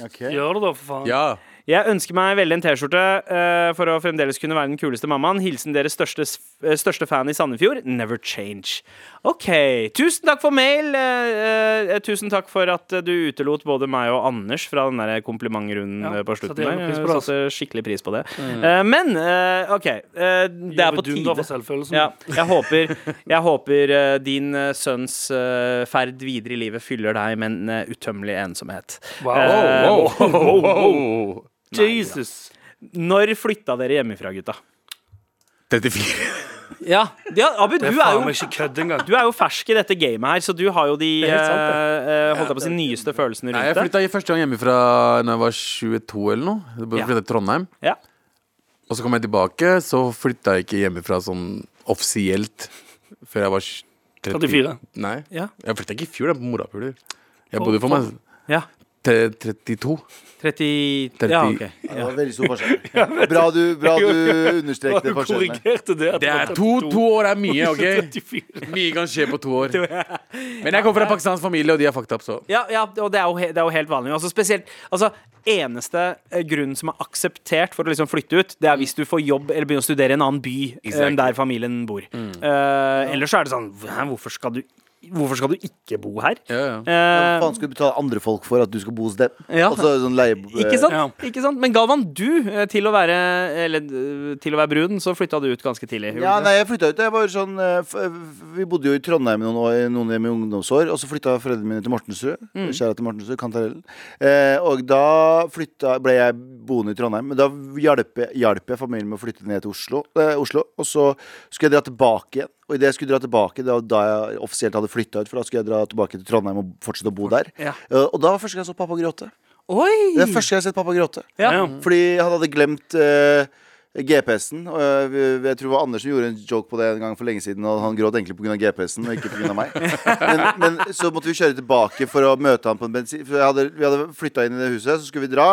Okay. Gjør det, da, for faen. Ja. Jeg ønsker meg veldig en T-skjorte uh, for å fremdeles kunne være den kuleste mammaen. Hilsen deres største, eh, største fan i Sandefjord. Never change. OK. Tusen takk for mail. Uh, uh, tusen takk for at du utelot både meg og Anders fra den der komplimentrunden Ja, på slutten. der. Jeg Satte skikkelig pris på det. Eh, men OK. det er på tide. Ja, jeg håper, jeg håper din sønns ferd videre i livet fyller deg med en utømmelig ensomhet. Wow. Wow, wow, wow. Jesus. Når flytta dere hjemmefra, gutta? 34. Ja, ja Abu, du er er, jo, du er jo fersk i dette gamet her, så du har jo de sant, eh, eh, holdt jeg på å si, nyeste følelsene jeg rundt det. flytta første gang hjemmefra da jeg var 22 eller noe. Jeg Ja. flyttet til Trondheim. Ja. Og så kom jeg tilbake, så flytta jeg ikke hjemmefra sånn offisielt før jeg var 30. 34. Nei, Ja. jeg flytta ikke i fjor, det er på morapuler. Jeg bodde for meg Ja. Te- 32. 30 30. Ja, OK. Det var veldig stor forskjell. Bra du, bra du understrekte forskjellene. det. Det er to, 32. to år er mye, OK? Mye kan skje på to år. Men jeg kommer fra pakistansk familie, og de er fucked up, så Ja, ja og det er, jo, det er jo helt vanlig. Altså spesielt Altså, eneste eh, grunnen som er akseptert for å liksom flytte ut, det er hvis du får jobb eller begynner å studere i en annen by eh, Exactly. enn der familien bor. Eh, ellers så er det sånn hvorfor skal du Hvorfor skal du ikke bo her? ja, ja. Hva Eh, faen skal du betale andre folk for at du skal bo hos dem? Ja. Altså, sånn leie... ikke sant? Ja. ikke sant? Men Galvan, du, eh, til å være Eller eh, til å være brun, så flytta du ut ganske tidlig. Ja, nei, jeg flytta ut. Jeg var sånn eh, Vi bodde jo i Trondheim noen, år, noen hjem i ungdomsår, og så flytta foreldrene mine til Mortensrud. Mm. Kjære til Mortensrud, Kantarellen. Eh, og da flytta, ble jeg boende i Trondheim. Men da hjalp jeg, hjalp jeg familien med å flytte ned til Oslo, eh, Oslo. Og så skulle jeg dra tilbake igjen. Og idet jeg skulle dra tilbake, da jeg offisielt hadde flytta ut, for da skulle jeg dra tilbake til Trondheim og fortsette å bo der. Ja. Eh, og da var første gang jeg så pappa gråte. Oi! Det er første gang jeg har sett pappa gråte. Ja. Ja. Fordi han hadde glemt uh, GPS-en. Og jeg, jeg tror det var Anders som gjorde en joke på det en gang for lenge siden. Og han gråt egentlig pga. GPS-en, og ikke pga. meg. Men, men så måtte vi kjøre tilbake for å møte han på en bensin. For jeg hadde, vi hadde flytta inn i det huset, så skulle vi dra.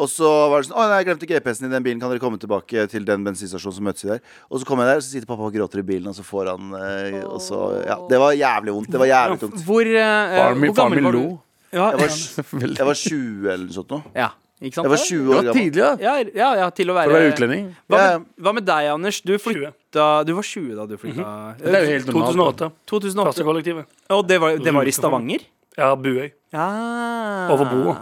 Og så var det sånn Å, nei, jeg glemte GPS-en i den bilen. Kan dere komme tilbake til den bensinstasjonen som møtes vi der? Og så kommer jeg der, og så sitter pappa og gråter i bilen, og så får han eh, Og så Ja. Det var jævlig vondt. Det var jævlig tungt. Hvor, eh, Faren min, hvor faren gammel min var lo. du? Ja, Jeg var, jeg var 20 eller noe sånt nå. ja, ikke sant? Jeg var 20 år gammel gammel. tidlig, da. Ja, ja, ja, til å være For å være utlending. Hva med, hva med deg, Anders? Du flytta Du var 20 da du flytta. Det er jo helt normalt. da. 2008. 2008. kollektivet. Og det var, det var i Stavanger? Ja, Buøy. Ja. Over broa.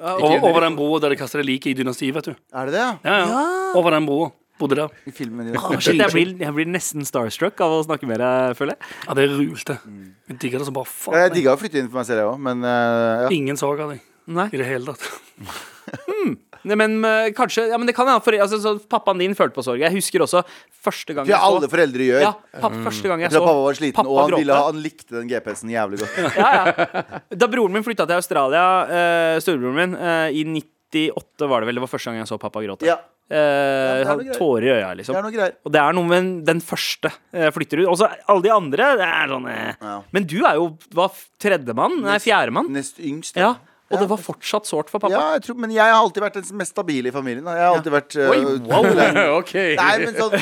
Ja. Over, over den broa der de kaster det liket i dynastiet, vet du. Er det det, ja? Ja, ja. Over den broa. Bodde der. I filmen Å, shit, jeg, blir, jeg blir nesten starstruck av å snakke med deg, føler jeg. Ja, det rulte. Jeg digger det som bare Jeg faen. digga å flytte inn for meg selv, jeg òg, men uh, ja. Ingen sorg av deg Nei. i det hele tatt. Nei, men eh, kanskje Ja, men det kan hende. For, altså, så pappaen din følte på sorg. Jeg husker også første gang jeg så alle foreldre gjør. ja, pappa, første gang jeg Jeg tror så pappa var sliten, pappa og han, ville, han likte den GPS-en jævlig godt. ja, ja. Da broren min flytta til Australia, uh, storebroren min, uh, i 98 var det vel, det var første gang jeg så pappa gråte. Ja, Eh, det er greier. tårer i øya, det liksom. er noe greier. Og det er noe med den første eh, flytter ut. Også alle de andre, det er sånn eh. Ja. Men du er jo hva, tredjemann? Nei, fjerdemann. Nest yngst. Ja. Og det var fortsatt sårt for pappa. Ja, jeg tror, men jeg har alltid vært den mest stabile i familien. Da. Jeg har alltid vært uh, Oi, wow. OK. Nei, men sånn,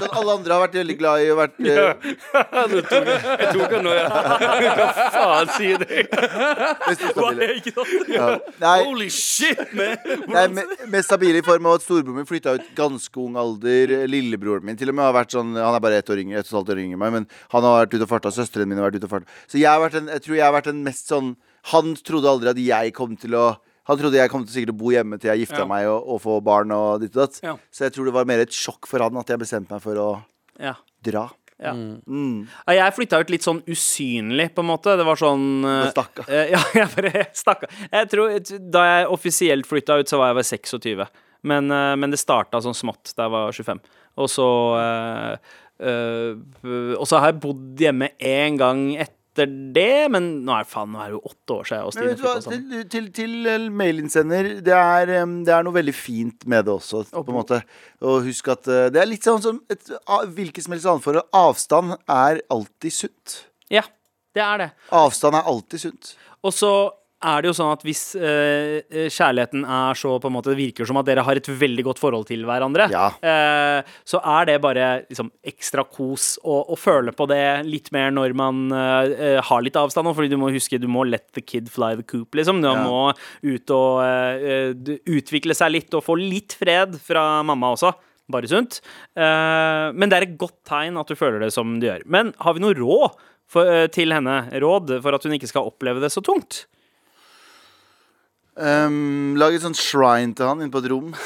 sånn Alle andre har vært veldig glad i å vært eh, Jeg tok den nå, ja. Hva faen sier? Ja. Holy shit, man! nei, me- mest stabile i form av at storebroren min flytta ut ganske ung alder. Lillebroren min til og med har vært sånn Han er bare ett år yngre, ett og et halvt år yngre enn meg, men han har vært ute og farta. Søstrene mine har vært ute og farta. Så jeg, en, jeg tror jeg har vært den mest sånn Han trodde aldri at jeg kom til å han trodde jeg kom til sikkert å bo hjemme til jeg gifta Ja. meg og, og få barn. og ditt og datt Ja. Så jeg tror det var mer et sjokk for han at jeg bestemte meg for å Ja. dra. Ja. Mm. Ja, Jeg flytta ut litt sånn usynlig, på en måte. Det var sånn Stakka. Da stakk hun. eh, Ja, jeg bare stakka. Jeg tror, da jeg offisielt flytta ut, så var jeg vel 26. Men, uh, men det starta sånn smått da jeg var 25. Og så uh, eh, Og så har jeg bodd hjemme én gang etter det, men nå er, faen, nå er det jo åtte år siden Men vet du hva, til, til, til eh, mailinnsender det er, det er noe veldig fint med det også, på en måte. Og husk at eh, det er litt sånn som et hvilket som helst annet forhold. Avstand er alltid sunt. Ja, det er det. Avstand er alltid sunt. Og så er det jo sånn at hvis eh, kjærligheten er så på en måte Det virker som at dere har et veldig godt forhold til hverandre. Ja. eh, så er det bare liksom, ekstra kos å, å føle på det litt mer når man eh, eh, har litt avstand. Fordi du må huske du må let the kid fly the coop, liksom. Du Ja. må ut og eh, eh, utvikle seg litt og få litt fred fra mamma også. Bare sunt. Eh, men det er et godt tegn at du føler det som du gjør. Men har vi noe råd for, eh, til henne? Råd for at hun ikke skal oppleve det så tungt? Um, lag et sånt shrine til han inne på et rom.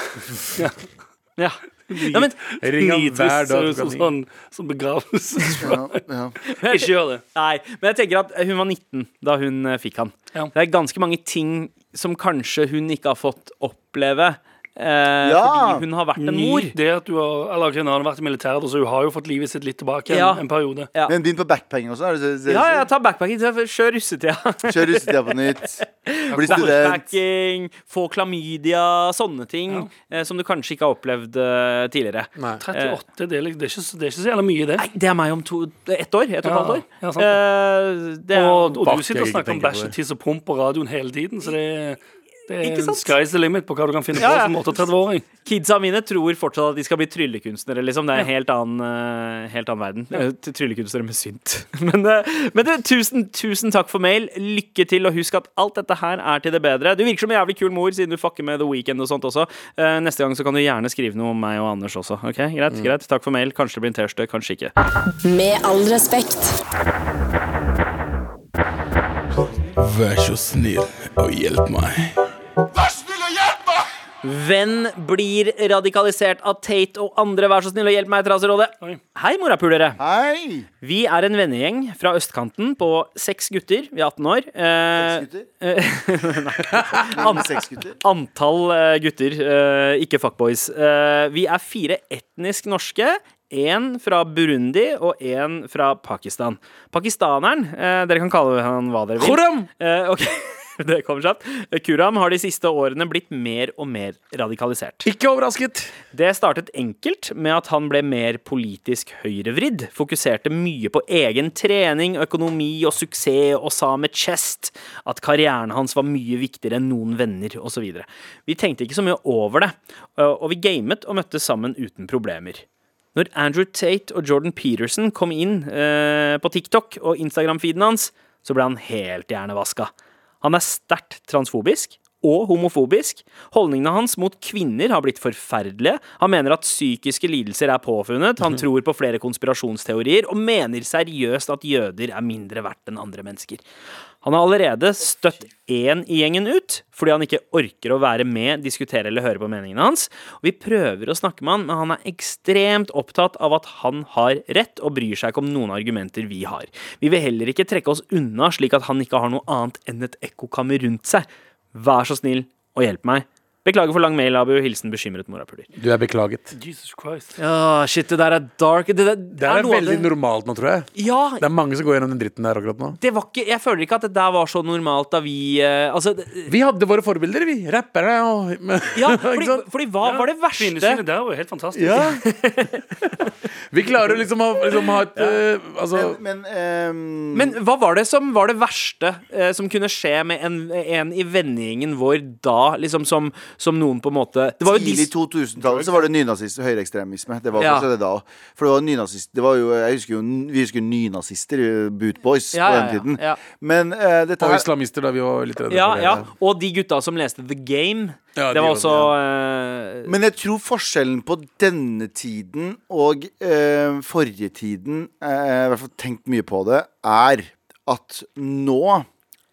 Ja. ja men, Ring ham hver dag. som sånn som begraves. Ja, ja. Ikke gjør det. nei, men jeg tenker at hun var 19 da hun eh, fikk han. Ja. Det er ganske mange ting som kanskje hun ikke har fått oppleve. Eh, Ja. Fordi hun har vært en mor. Det at du har, eller ok, har vært i militæret, så hun har jo fått livet sitt litt tilbake en, Ja. en periode. Ja. Men begynn på backpacking også. Er det, er det, Ja, ja, ta backpacking. Kjør russetida. Kjør russetida på nytt. Bli student. backpacking, få klamydia, sånne ting eh, som du kanskje ikke har opplevd uh, tidligere. Nei. 38, det er, det, er ikke, så- det er ikke så jævla mye, det. Nei, det er meg om to, ett år. Ett og et halvt år. ja, sant Eh, det er, Og, og du sitter og snakker om bæsj, tiss og pump på radioen hele tiden, så det, det er sky's the limit på hva du kan finne Ja, ja. på som 38-åring. Kidsa mine tror fortsatt at de skal bli tryllekunstnere, liksom. Det er en helt annen, eh, helt annen verden. Ja. Tryllekunstnere med synt. Men, eh, men du, tusen, tusen takk for mail. Lykke til, og husk at alt dette her er til det bedre. Du virker som en jævlig kul mor, siden du fucker med The Weekend og sånt også. Eh, Neste gang så kan du gjerne skrive noe om meg og Anders også. Ok, Greit, greit. Takk for mail. Kanskje det blir en T-skjorte, kanskje ikke. Med all respekt. Vær så snill og hjelp meg. Venn blir radikalisert av Tate og andre. Vær så snill og hjelp meg, Traserådet. Hei, morapulere. Hei! Vi er en vennegjeng fra østkanten på seks gutter. Vi er 18 år. Eh, Gutter? Alle seks gutter? antall eh, gutter, eh, ikke fuckboys. Eh, vi er fire etnisk norske. Én fra Burundi og én fra Pakistan. Pakistaneren, eh, dere kan kalle han hva dere vil. Khurram! Eh, ok, det kommer kjapt. Kuram har de siste årene blitt mer og mer radikalisert. Ikke overrasket. Det startet enkelt med at han ble mer politisk høyrevridd. Fokuserte mye på egen trening, økonomi og suksess, og sa med chest at karrieren hans var mye viktigere enn noen venner osv. Vi tenkte ikke så mye over det, og vi gamet og møttes sammen uten problemer. Når Andrew Tate og Jordan Peterson kom inn eh, på TikTok og Instagram-feeden hans, så ble han helt hjernevaska. Han er sterkt transfobisk og homofobisk. Holdningene hans mot kvinner har blitt forferdelige. Han mener at psykiske lidelser er påfunnet, han tror på flere konspirasjonsteorier, og mener seriøst at jøder er mindre verdt enn andre mennesker. Han har allerede støtt én i gjengen ut, fordi han ikke orker å være med, diskutere eller høre på meningene hans. Vi prøver å snakke med han, men han er ekstremt opptatt av at han har rett, og bryr seg ikke om noen argumenter vi har. Vi vil heller ikke trekke oss unna, slik at han ikke har noe annet enn et ekkokammer rundt seg. Vær så snill og hjelp meg. Beklager for lang mail, Abu. Hilsen bekymret morapuler. Du er beklaget. Jesus Christ. Ja, shit, det der er dark. Det, der- Det er, er veldig det- normalt nå, tror jeg. Ja, Det er mange som går gjennom den dritten der akkurat nå. det var ikke Jeg føler ikke at det der var så normalt da vi uh, Altså, det, Vi hadde våre forbilder, vi. Rappere og ja, fordi, fordi hva var det verste Kvinnesynet der var jo helt fantastisk. Ja. Vi klarer liksom å liksom ha et uh, Altså Men, ehm, Men hva var det som var det verste uh, som kunne skje med en, en i vennegjengen vår da, liksom som, som noen på en måte Det var jo Tidlig 2000-tallet så var det nynazist og høyreekstremisme. Det var Ja. kanskje det da òg. For det var nynazist Det var jo, jeg husker jo, Vi husker jo nynazister, eh, bootboys, Ja, på den tiden. ja. Men uh, dette Og her islamister, da vi var litt redde ja, for det. ja, og de gutta som leste The Game. Ja, det de var også, også eh, Men jeg tror forskjellen på denne tiden og uh, forrige tiden, jeg har i hvert fall tenkt mye på det, er at nå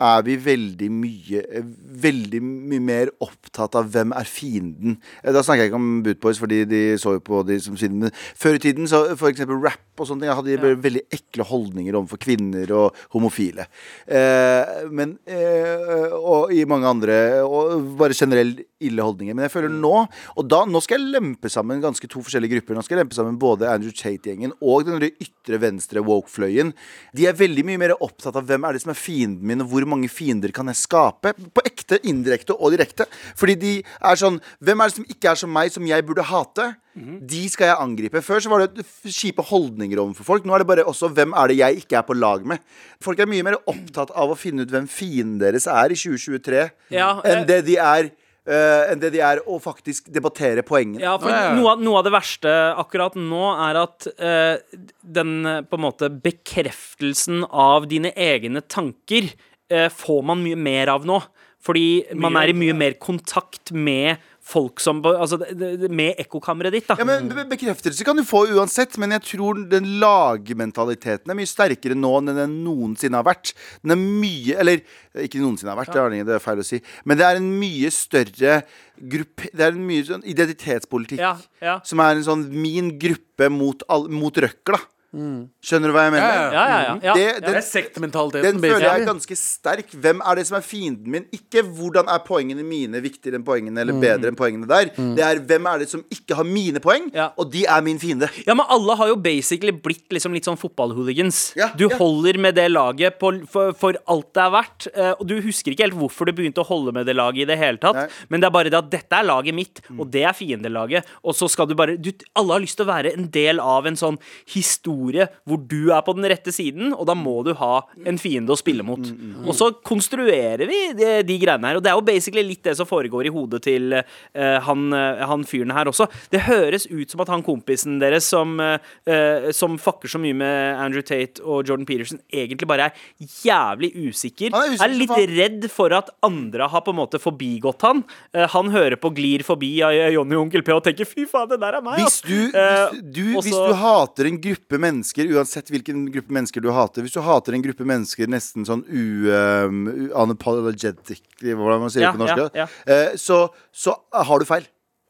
er vi veldig mye eh, Veldig mye mer opptatt av hvem er fienden. Eh, Da snakker jeg ikke om Bootboys, fordi de så jo på de som fienden. Men før i tiden, så for eksempel rap og sånne ting, hadde de ja. veldig ekle holdninger overfor kvinner og homofile. Eh, men eh, Og i mange andre Og bare generelt ille holdninger. Men jeg føler nå Og da, nå skal jeg lempe sammen ganske to forskjellige grupper. Nå skal jeg lempe sammen både Andrew Tate-gjengen og den ytre venstre woke-fløyen. De er veldig mye mer opptatt av hvem er det som er fienden min, og hvor mange fiender kan jeg skape. På ekte, indirekte og direkte. Fordi de er sånn Hvem er det som ikke er som meg, som jeg burde hate? De skal jeg angripe. Før så var det kjipe holdninger overfor folk. Nå er det bare også hvem er det jeg ikke er på lag med. Folk er mye mer opptatt av å finne ut hvem fienden deres er i 2023, Ja, eh, enn det de er Uh, enn det de er å faktisk debattere poengene. Ja, for. Noe, av, noe av det verste akkurat nå er at uh, den eh, på en måte bekreftelsen av dine egne tanker eh, får man mye mer av nå. Fordi man er i mye mer kontakt med folk som Altså med ekkokammeret ditt, da. Ja, men Bekreftelse kan du få uansett, men jeg tror den lagmentaliteten er mye sterkere nå enn den noensinne har vært. Den er mye Eller ikke noensinne har vært, det- det er feil å si. Men det er en mye større gruppe Det er en mye sånn identitetspolitikk. Ja, ja. Som er en sånn min gruppe mot, all, mot røkla. Skjønner du hva jeg mener? Ja, ja. Ja, ja. Det, Det den, er sektmentaliteten. den føler jeg er ganske sterk. Hvem er det som er fienden min? Ikke hvordan er poengene mine viktigere enn poengene eller bedre enn poengene der. Det er hvem er det som ikke har mine poeng, Ja. og de er min fiende. Ja, men alle har jo basically blitt liksom litt sånn fotballhooligans. Ja, du ja. holder med det laget på, for, for alt det er verdt. eh, Og du husker ikke helt hvorfor du begynte å holde med det laget i det hele tatt. Nei. Men det er bare det at dette er laget mitt, og det er fiendelaget. Og så skal du bare du, Alle har lyst til å være en del av en sånn historie hvor du er på den rette siden, og da må du ha en fiende å spille mot. Og så konstruerer vi de, de greiene her. Og det er jo basically litt det som foregår i hodet til uh, han, eh, han fyren her også. Det høres ut som at han kompisen deres som, eh, som fucker så mye med Andrew Tate og Jordan Peterson, egentlig bare er jævlig usikker. Er usikker er, litt redd for at andre har på en måte forbigått han. Uh, han hører på Glir forbi av Jonny og Onkel P og tenker 'fy faen, det der er meg', Hvis du, hvis, du, hvis du hater en gruppe mennesker, uansett hvilken gruppe mennesker du hater Hvis du hater en gruppe mennesker nesten sånn u, um, unapologetic Hvordan man sier Ja, det på norsk, ja, eh, så, så har du feil.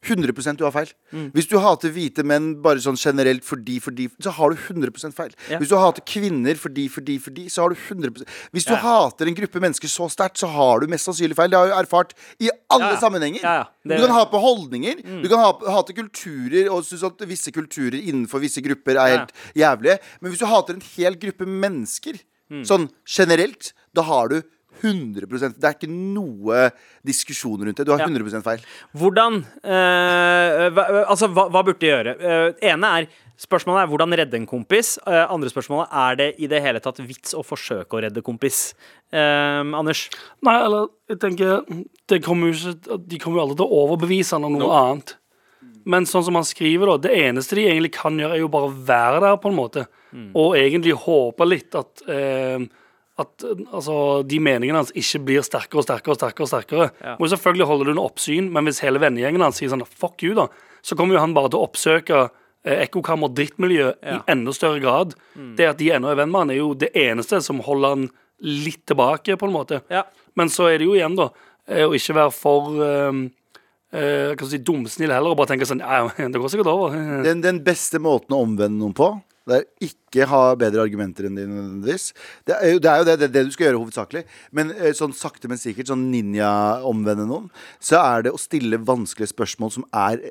100% du har feil. Mm. Hvis du hater hvite menn bare sånn generelt fordi, fordi, så har du 100 feil. Ja. Hvis du hater kvinner fordi, fordi, fordi, så har du 100% Hvis du Ja. hater en gruppe mennesker så sterkt, så har du mest sannsynlig feil. Det har jeg erfart i alle Ja, sammenhenger. Det- Mm. Du kan ha på holdninger, du kan ha, hate kulturer og synes at visse kulturer innenfor visse grupper er helt jævlige. Men hvis du hater en hel gruppe mennesker, Mm. sånn generelt, da har du 100% Det er ikke noe diskusjon rundt det. Du har Ja. 100 feil. Hvordan eh, hva, Altså, hva, hva burde de gjøre? Eh, ene er Spørsmålet er hvordan redde en kompis. Eh, andre spørsmålet er det i det hele tatt vits å forsøke å redde kompis. Eh, Anders? Nei, eller jeg tenker det kommer jo ikke, De kommer jo aldri til å overbevise han om noe annet. Men sånn som han skriver, da det eneste de egentlig kan gjøre, er jo bare å være der, på en måte. Og egentlig håpe litt at eh, at eh, altså, de meningene hans ikke blir sterkere og sterkere og sterkere. og sterkere Ja. Må selvfølgelig holde det under oppsyn, men hvis hele vennegjengen hans sier sånn fuck you, da, så kommer jo han bare til å oppsøke eh, ekkokammer og drittmiljø Ja. i enda større grad. Det at de ennå er venn med han, er jo det eneste som holder han litt tilbake, på en måte. Ja. Men så er det jo igjen, da, eh, å ikke være for um, eh, skal jeg si, dumsnill heller, og bare tenke sånn det går sikkert over. Den, den beste måten å omvende noen på, det er ikke ha bedre argumenter enn dine nødvendigvis. Det er jo det, er jo det, det, du skal gjøre hovedsakelig. Men eh, sånn sakte, men sikkert, sånn ninja-omvende noen, så er det å stille vanskelige spørsmål som er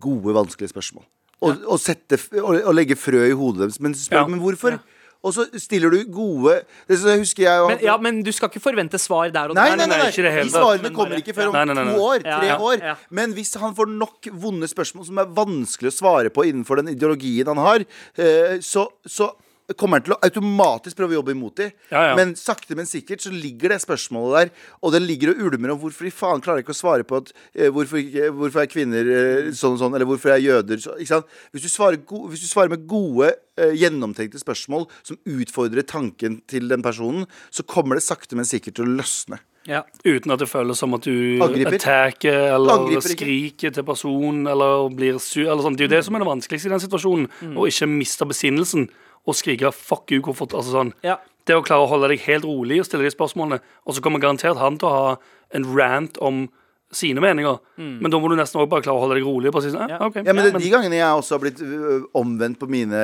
gode, vanskelige spørsmål. Og, og, sette, og, og legge frø i hodet deres. Men spør Ja. men hvorfor? Og så stiller du gode det så husker jeg jo Men, ja, men du skal ikke forvente svar der og Nei, der. nei, nei, nei. De svarene kommer ikke før om Nei, nei, nei, nei. to år, tre ja, år. ja. Men hvis han får nok vonde spørsmål som er vanskelig å svare på innenfor den ideologien han har, eh, så, så kommer han til å automatisk prøve å jobbe imot dem. Ja, ja. Men sakte, men sikkert så ligger det spørsmålet der, og det ligger og ulmer om hvorfor de faen klarer ikke å svare på at eh, hvorfor, hvorfor er kvinner eh, sånn og sånn, eller hvorfor er jøder så, ikke sant? Hvis, du svarer go hvis du svarer med gode, eh, gjennomtenkte spørsmål som utfordrer tanken til den personen, så kommer det sakte, men sikkert til å løsne. Ja. Uten at det føles som at du Angriper. attacker eller Angriper skriker til personen eller blir sur. Eller sånn. Det er jo det som er det vanskeligste i den situasjonen. Mm. Å ikke miste besinnelsen og skrike 'fuck you'. Hvorfor, altså sånn. Ja. Det å klare å holde deg helt rolig og stille de spørsmålene, og så kommer garantert han til å ha en rant om sine meninger. Men da må du nesten også bare klare å holde deg rolig. Og bare si sånn, Mm. Ja. Okay. Ja, men det, De gangene jeg også har blitt omvendt på mine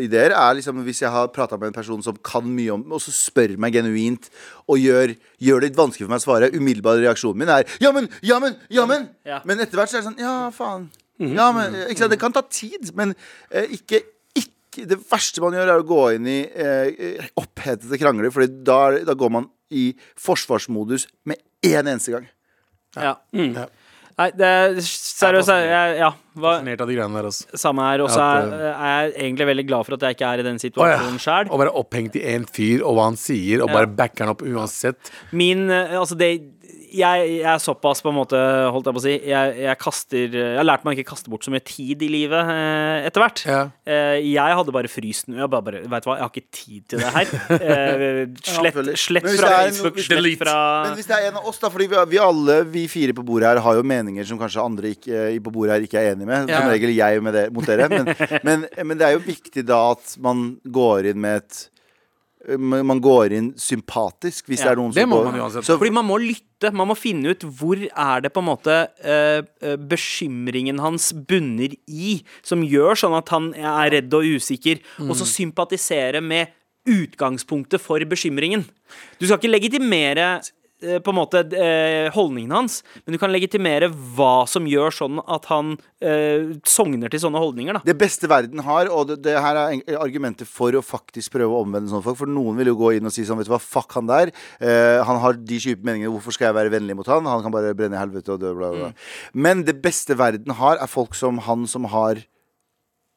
ideer, er liksom hvis jeg har prata med en person som kan mye om og så spør meg genuint og gjør, gjør det litt vanskelig for meg å svare. Umiddelbar reaksjonen min er ja, men, ja, men, ja, men. Ja. Men etter hvert så er det sånn ja, faen. Ja, men, ikke sant? Det kan ta tid, men eh, ikke, ikke Det verste man gjør, er å gå inn i eh, opphetede krangler, for da, da går man i forsvarsmodus med én eneste gang. ja. Mm. Nei, det er seriøst jeg, Ja. Hva, Fascinert av de greiene der, også. samme her. Og så er, er jeg egentlig veldig glad for at jeg ikke er i den situasjonen sjøl. Å være opphengt i én fyr og hva han sier, og Ja. bare backer han opp uansett. Min eh, Altså, det jeg, jeg er såpass, på en måte, holdt jeg på å si Jeg, jeg kaster Jeg har lært meg å ikke kaste bort så mye tid i livet eh, etter hvert. Ja. Eh, jeg hadde bare fryst nå Jeg bare, bare, vet du hva, jeg har ikke tid til det her. Eh, slett, slett fra Facebook, slett Delete. fra Men hvis det er en av oss, da, fordi vi, vi alle, vi fire på bordet her, har jo meninger som kanskje andre ikke, på bordet her ikke er enig med. Ja. Som regel jeg med det, mot dere. Men, men, men det er jo viktig da at man går inn med et eh, man går inn sympatisk. Hvis Ja, det er noen det som må går man så, Fordi man må lytte. Man må finne ut hvor er det på en måte eh, eh, bekymringen hans bunner i, som gjør sånn at han er redd og usikker, og så sympatisere med utgangspunktet for bekymringen. Du skal ikke legitimere på en måte eh, holdningen hans, men du kan legitimere hva som gjør sånn at han eh, sogner til sånne holdninger. da det beste verden har, og det, det her er en- argumenter for å faktisk prøve å omvende sånne folk. For noen vil jo gå inn og si sånn, vet du hva, fuck han der. Eh, han har de kjipe meningene, hvorfor skal jeg være vennlig mot han? Han kan bare brenne i helvete og dø, bla, bla, Mm. Men det beste verden har, er folk som han som har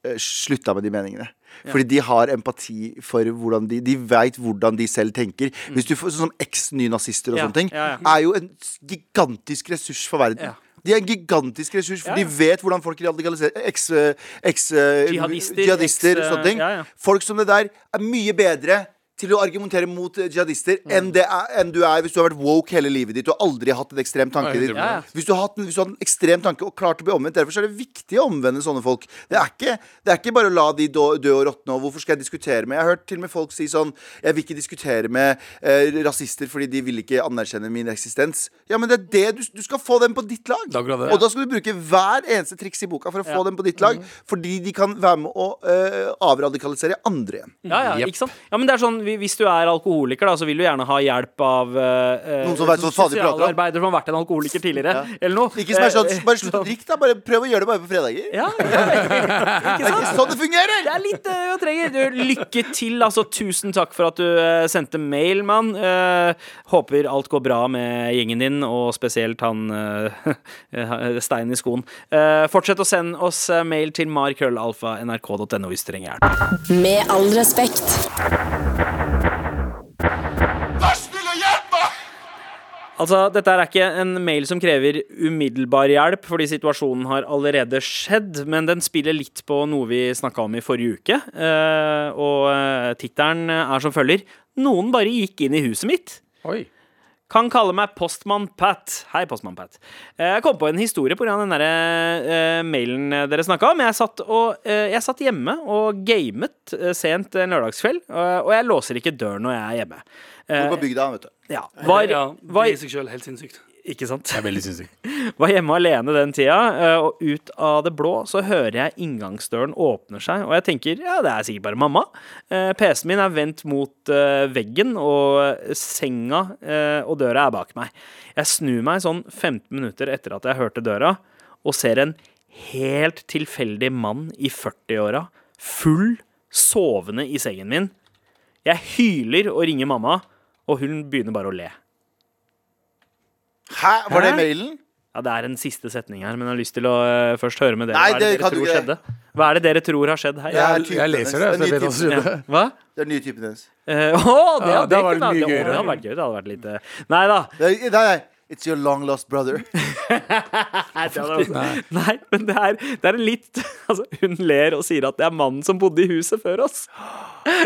eh, slutta med de meningene. Fordi de har empati for hvordan de De veit hvordan de selv tenker. Hvis du får Sånn som eks-nynazister og sånne ting, er jo en gigantisk ressurs for verden. De er en gigantisk ressurs, for Ja, ja. de vet hvordan folk radikaliserer eks, eh, eks, eh, Jihadister, jihadister og eks, sånne ting. ja, ja. Folk som det der er mye bedre til å argumentere mot eh, jihadister Mm. enn, det er, enn du er hvis du har vært woke hele livet ditt og aldri hatt en ekstrem tanke. Ditt. ja. Hvis, du har hatt en, hvis du har hatt en ekstrem tanke og klart å bli omvendt, derfor så er det viktig å omvende sånne folk. Det er ikke, det er ikke bare å la de dø, dø og råtne, og hvorfor skal jeg diskutere med Jeg har hørt til og med folk si sånn Jeg vil ikke diskutere med eh, rasister fordi de vil ikke anerkjenne min eksistens. Ja, men det er det du, du skal få dem på ditt lag. Det ja. Og da skal du bruke hver eneste triks i boka for å få dem på ditt lag, fordi de kan være med å eh, avradikalisere andre igjen. Ja, ja, yep. ikke sant? Ja, men det er sånn, Hvis du er alkoholiker, da, så vil du gjerne ha hjelp av eh, Noen som vet hva faen de prater om. sosialarbeider som har vært en alkoholiker tidligere. Eller noe. Ikke som er sånn, Eh, Bare slutt å drikke, da. Bare prøv å gjøre det bare på fredager. Ja, ja, ikke er sant? ikke sånn det fungerer! Det er litt det jeg trenger. Du, lykke til. altså Tusen takk for at du uh, sendte mail, mann. Uh, håper alt går bra med gjengen din, og spesielt han uh, Stein i skoen. Eh, fortsett å sende oss eh, mail til markrøllalfa.nrk.no hvis du trenger hjelp. Med all respekt. Altså, Dette er ikke en mail som krever umiddelbar hjelp, fordi situasjonen har allerede skjedd, men den spiller litt på noe vi snakka om i forrige uke. eh, og uh, tittelen er som følger Noen bare gikk inn i huset mitt. Oi. Kan kalle meg Postmann Pat. Hei, Postmann Pat. Eh, Jeg kom på en historie pga. den der, uh, mailen dere snakka om. Jeg satt, og, uh, jeg satt hjemme og gamet sent en lørdagskveld, og, og jeg låser ikke døren når jeg er hjemme. Du Bor på bygda, vet du. ja. Var, ja, det i seg selv helt sinnssykt. Ikke sant? Det er veldig sinnssykt. Var hjemme alene den tida, eh, og ut av det blå så hører jeg inngangsdøren åpner seg, og jeg tenker ja, det er sikkert bare mamma. Eh, PC-en min er vendt mot eh, veggen, og senga og døra er bak meg. Jeg snur meg sånn 15 minutter etter at jeg hørte døra, og ser en helt tilfeldig mann i 40-åra, full, sovende i sengen min. Jeg hyler og ringer mamma, og hun begynner bare å le. Hæ? Var det mailen? Ja, Det er en siste setning her, men jeg har lyst til å eh, først høre med dere. Nei, Hva er det, det kan dere du tror ikke. skjedde? Hva er det dere tror har skjedd her? Det er Jeg, typen jeg leser det, hennes. så jeg Det er vet hva som ny skjedde. Hva? Det er nye typen hennes. Eh, å, det, Ja, det, det hadde vært kunne- mye å, gøyere. Det hadde vært gøy. Det hadde vært litt eh, Nei da. Det er- Nei, nei. It's your long lost brother. Nei, nei men det er, det er en litt altså, Hun ler og sier at det er mannen som bodde i huset før oss.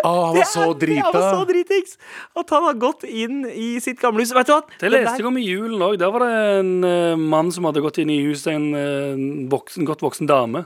Oh, han var så Det er- Han var så dritings At han har gått inn i sitt gamle hus. Vet du hva? Det leste jeg om i julen òg. Der var det en uh, mann som hadde gått inn i huset til en uh, voksen, godt voksen dame.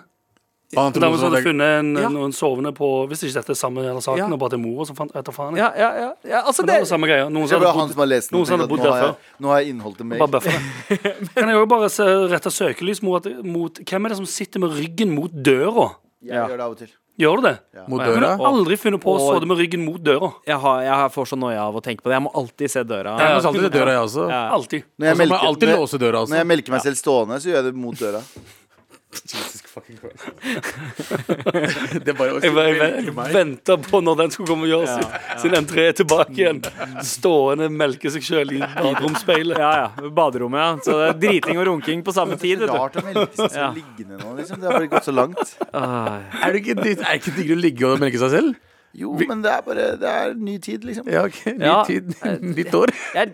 Som så hadde det- funnet en, Ja. noen sovende på Hvis ikke dette er samme eller saken, Ja. og bare til mora som fant etter faen. Ja, ja, ja, ja altså det det, var samme greia. Noen som hadde bodd lest noen bodd der har jeg, nå har jeg innhold til Bare mail. bøffe. Kan jeg òg bare se, rette søkelys mot, mot Hvem er det som sitter med ryggen mot døra? Jeg gjør det av og til. Gjør du det? Mot Jeg kunne aldri funnet på å stå med ryggen mot døra. jeg, har, jeg får så noia av å tenke på det. Jeg må alltid se døra. Jeg må alltid se døra, jeg også. Ja. Alltid. Når jeg, jeg melker, alltid når, låse døra, når jeg altså. melker meg selv stående, så gjør jeg det mot døra. Det er bare å Jeg, jeg, venta på når den skulle komme og gjøre sin, sin entré tilbake igjen. Stående melke seg sjøl i baderomsspeilet. Ja, ja. Baderommet, ja. Så det er driting og runking på samme tid, vet du. Rart å melke seg selv liggende nå, liksom. Det har bare gått så langt. Ah, Er det ikke er det ikke digg å ligge og melke seg selv? Jo, men det er bare Det er ny tid, liksom. Ja, ok. Ny Ja. tid, nytt år. jeg,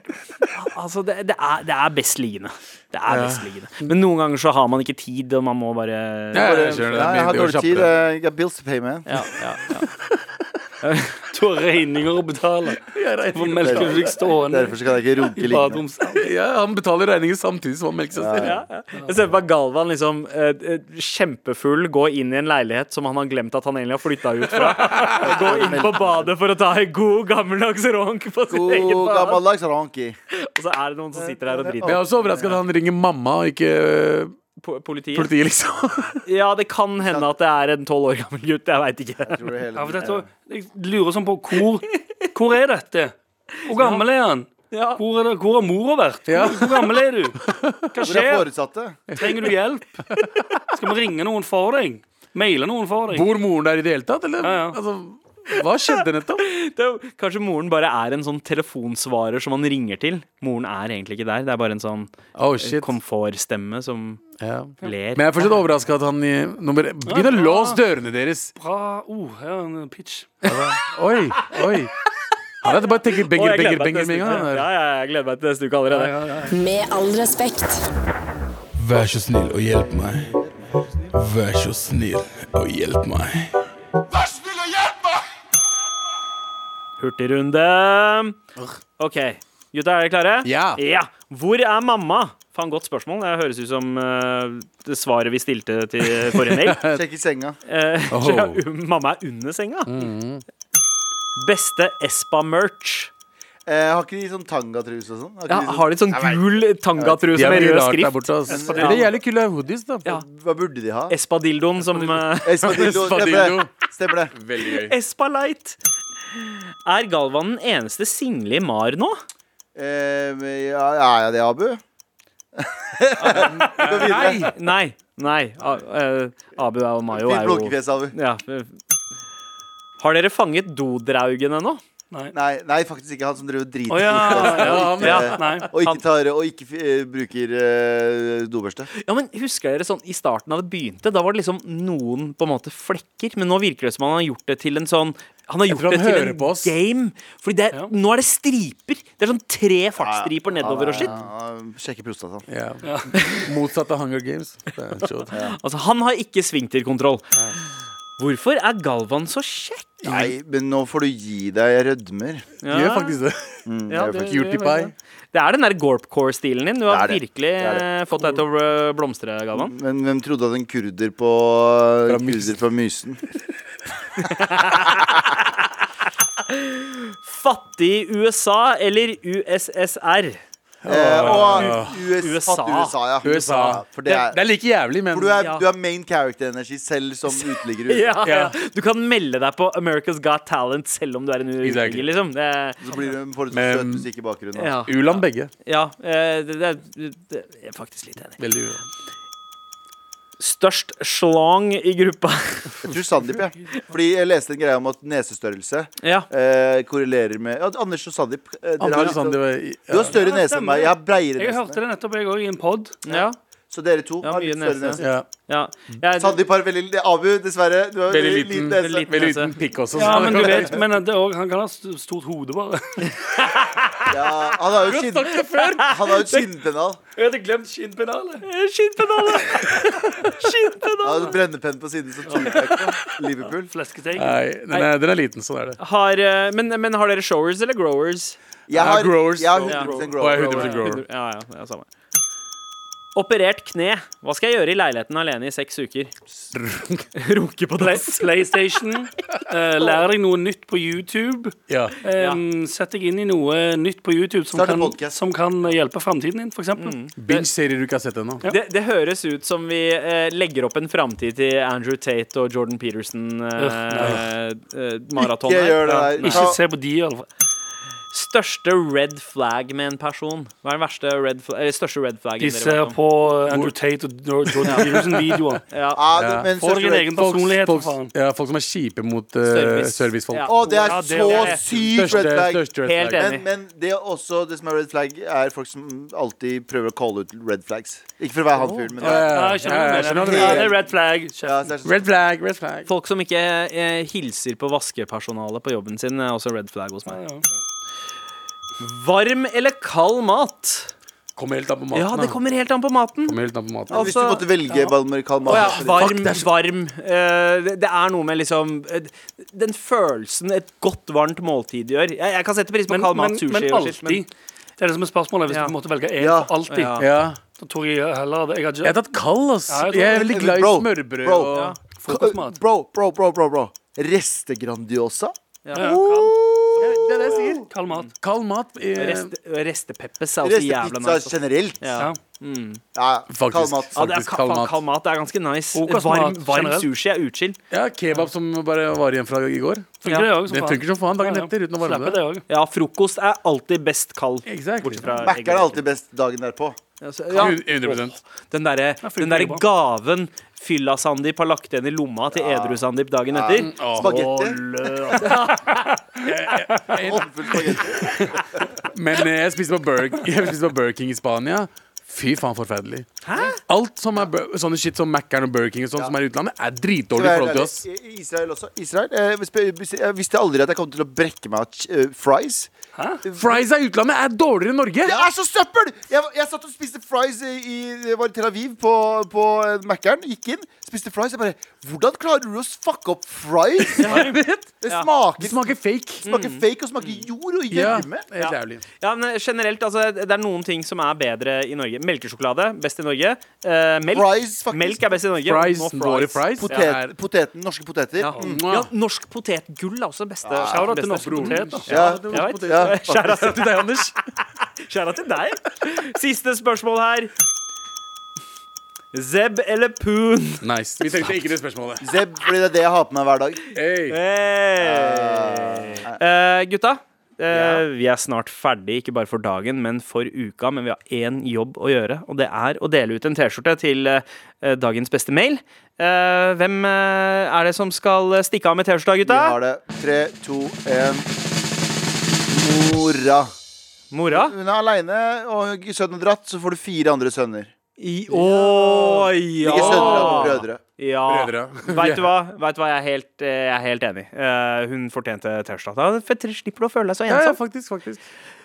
altså, det, det, er, det er best liggende. Det er best liggende. Men noen ganger så har man ikke tid, og man må bare Ja, jeg jeg, jeg, Ja, jeg har dårlig tid. Jeg har bills to pay, man. Ja, ja, ja. Du har regninger å betale. For melken du fikk stående Derfor skal kan jeg ikke runke i liggende. Ja, han betaler regninger samtidig som han melkesøster. Ja, ja. Jeg ser for meg Galvan liksom eh, eh, kjempefull gå inn i en leilighet som han har glemt at han egentlig har flytta ut fra. Gå inn på badet for å ta en god gammeldags ronk på sin egen God bad. gammeldags ranky. Og så er det noen som sitter her og driter. jeg er også overraska at han ringer mamma og ikke Po- Politiet. politiet, liksom. Ja, det kan hende at det er en tolv år gammel gutt. Jeg veit ikke. Tror det hele- Ja, dette, jeg lurer sånn på hvor, hvor er dette? Hvor gammel er han? Ja. Hvor, er det, hvor har mora vært? Hvor, Hvor gammel er du? Hva er skjer? Trenger du hjelp? Skal vi ringe noen for deg? Maile noen for deg? Bor moren der i det hele tatt, eller? Ja, ja. Altså, hva skjedde nettopp? Det er, kanskje moren bare er en sånn telefonsvarer som man ringer til. Moren er egentlig ikke der. Det er bare en sånn Oh, komfortstemme som Ja. ler. Men jeg er fortsatt overraska at han nummer Begynn å låse dørene deres. Bra oh, er pitch. Oi, oi. Han hadde bare tenkt benger, benger, benger med en gang. Ja, ja, jeg gleder meg til neste uke allerede. Med all respekt. Vær så snill og hjelp meg. Vær så snill og hjelp meg. Hurtigrunde. OK. Gutta, er dere klare? Ja. Hvor er mamma? Faen, godt spørsmål. Det høres ut som uh, det svaret vi stilte til forrige mail. Sjekk i senga. Uh, Oh. ja, mamma er under senga. Beste Espa-merch. Eh, har ikke de sånn tangatruse og sånn? Har Ja, de sånn- har de sånn gul tangatruse med rød skrift? borte. altså. Ja. Det er jævlig kule hoodies, da. Ja. Hva burde de ha? Espadildoen som Espadildo. Espadillo. Stemmer det. Veldig gøy. Espalight. Er Galvan den eneste single i MAR nå? Eh, ja, er jeg det Abu. nei. videre. Nei. Nei. A eh, Abu og Mayo er jo blunkefjes, Abu. ja. Har dere fanget dodraugen ennå? Nei, nei, faktisk ikke han som driver drit oh, ja, ja, og ja. Nei. og ikke, tar, og ikke eh, bruker uh, dobørste. Ja, men Husker dere sånn i starten da det begynte? Da var det liksom noen på en måte flekker. Men nå virker det som han har gjort det til en sånn Han har gjort han det til en game. Fordi det, Ja. nå er det striper. Det er sånn tre fartsstriper nedover og shit. Ja, Sjekke prostataen. Ja. Motsatt av Hunger Games. Er. Altså, Han har ikke svingtidkontroll. Hvorfor er Galvan så kjekk? Nei, men nå får du gi deg. Jeg rødmer. Ja. Gjør faktisk det. Mm, Ja, jeg det- faktisk- Cutie. Det er den der Gorpcore-stilen din. Du har Det det. virkelig Det det. eh, fått deg til å eh, blomstre, Galvan. Men hvem trodde at en kurder på Fra Kurder fra Mysen? Fattig USA eller USSR? Eh, og US, USA. USA, ja. USA. For Det, er, det er like jævlig, men for du er, Ja. du er main character-energi selv som uteligger. Ja, ja. Du kan melde deg på America's Got Talent selv om du er en Exactly. liksom. Det, Så blir du en du Men- søt musikk i bakgrunnen. ja. U-land begge. ja eh, det, det, det er faktisk litt enig. Veldig Størst slang i gruppa. Jeg tror Sandeep, jeg. Fordi jeg leste en greie om at nesestørrelse ja. eh, korrelerer med ja, Anders og Sandeep. Eh, dere har litt- Sand, du har større Ja, nese enn meg. Jeg har breiere Jeg hørte det nettopp, jeg òg, i en pod. ja. Så dere to Ja, har litt større nese. ja. ja. Jeg, Sandeep har veldig Abu, dessverre. Du har Veldig liten, liten nese. veldig liten. veldig liten pikk også. Ja, men du vet, men det er også, han kan ha st- stort hode, bare. Ja, han har jo skinn... Han har jo et skinnpennal. Jeg hadde glemt skinnpennalet. Skinnpennalet! Han har en brennepenn på siden som Tupac på Liverpool. Flesketeng. Nei, den er, den er liten, sånn er det. Har, eh, men, men har dere showers eller growers? Jeg har, growers. jeg har Ja. 100 Og jeg er grower. 100% grower. Ja, ja, ja, samme. Operert kne. Hva skal jeg gjøre i leiligheten alene i seks uker? Runke på dass. PlayStation. Uh, lær deg noe nytt på YouTube. Ja. Um, Sett deg inn i noe nytt på YouTube som kan, som kan hjelpe framtiden din, f.eks. Mm. Binge serier du ikke har sett ennå. Det, det høres ut som vi uh, legger opp en framtid til Andrew Tate og Jordan Peterson-maraton Ikke gjør det der. Ikke se på de, i alle fall. Største red flag med en person. Hva er den verste red flag, eller største red flaggen De dere ser på Andrew Tate og Jordan Peterson-videoer. Ja. Ja, men Få deg en egen personlighet, folk, faen. ja, folk som er kjipe mot uh, Service. servicefolk. Ja. Å, det er Ja, det så er- sykt red flag. største red Helt flag. enig. Men, men det er også det som er red flag, er folk som alltid prøver å calle ut red flags. Ikke for å være han fyren, men Ja, ja, Ja, ja, jeg skjønner hva du skjønner hva du mener. Ja, det er red flag. ja, så er det sånn, Red flag, red flag. Folk som ikke eh, hilser på vaskepersonalet på jobben sin, er også red flag hos meg. Ja, ja. Varm eller kald mat? Kommer helt an på maten. Ja, det da. kommer helt an på maten. Kommer helt an på maten. Hvis du Altså- måtte velge varm eller kald mat Å ja, varm, Fuck, det er så- varm. eh, det, det er noe med liksom eh, Den følelsen et godt, varmt måltid gjør. Jeg, jeg kan sette pris på Men, kald mat, men, sushi men og shit, alltid. Det er det som er spørsmålet. Hvis Ja. du måtte velge én Ja. for alltid, Ja. Ja. da tror jeg heller det. Jeg Jeg har ikke tatt kald, ass. Ja, jeg tror- Jeg er veldig glad i Bro, smørbrød bro. og frokostmat. Bro, bro, bro, bro, bro. Reste Grandiosa? Ja, kald, Det er det jeg. Kald mat. Kald mat. eh, Restepeppes er også jævla pizza nice. generelt? Ja. Ja. Ja, Faktisk. kald mat. Ja, det er Faktisk kald mat. kald mat er ganske nice. Frokostmat Varm, varm generelt. sushi er utskill. Ja, kebab som bare var igjen fra i går. Funker det som Den faen? funker som faen dagen Ja, ja. etter uten å varme Slapper det. Ja, frokost er alltid best kald. Exactly. Bortsett fra Mac egg. er alltid best dagen derpå. Altså, ja. 100% Den derre der gaven Fylla-Sandeep har lagt igjen i lomma til Edru-Sandeep dagen etter. Ja. Håndfull spagetti. Men eh, jeg spiste på Burger, jeg spiste på Burger King i Spania. Fy faen, forferdelig. Alt som er sånne shit som Mækkern og Burger King og sånt som er i utlandet, er dritdårlig i forhold til oss. Israel også. Israel, eh, jeg visste aldri at jeg kom til å brekke meg av ch- eh, fries. av i utlandet er dårligere enn Norge! Det er så søppel! Jeg, jeg satt og spiste fries i, i var i Tel Aviv på, på Mækkern. Gikk inn, spiste fries. Jeg bare Hvordan klarer du å fucke opp fries? Det smaker, Det smaker fake. smaker fake og smaker jord og Ja, gjørme. helt Ja. Ja, men generelt, altså, Det er noen ting som er bedre i Norge. Melkesjokolade, best i Norge. Uh, melk, Fries, melk er best i Norge. Fries, våre fries. Potet, poteten, norske poteter. Ja. Mm. ja, norsk potetgull er også beste. Shout-out til beste. norske poteter. Ja. Ja, Skjæra til deg, Anders. Skjæra til deg. Siste spørsmål her. Zeb eller Poon? Nice. Vi trengte ikke det spørsmålet. Zeb, fordi det er det jeg har på meg hver dag. Hey. Hey. Uh, gutta, yeah. vi er snart ferdig, ikke bare for dagen, men for uka. Men vi har én jobb å gjøre, og det er å dele ut en T-skjorte til uh, dagens beste mail. Eh, hvem eh, er det som skal stikke av med T-skjorta, Vi har det. Tre, to, én. Mora. Mora? Hun er aleine, og sønnen dratt, så får du fire andre sønner. I, å, ja! Ikke sønner, men brødre. Ja. Brødre. Vet du hva? Vet du hva? Jeg, er helt, eh, jeg er helt enig. Uh, hun fortjente T-skjorta. Da slipper du å føle deg så Ja, ja, faktisk, faktisk.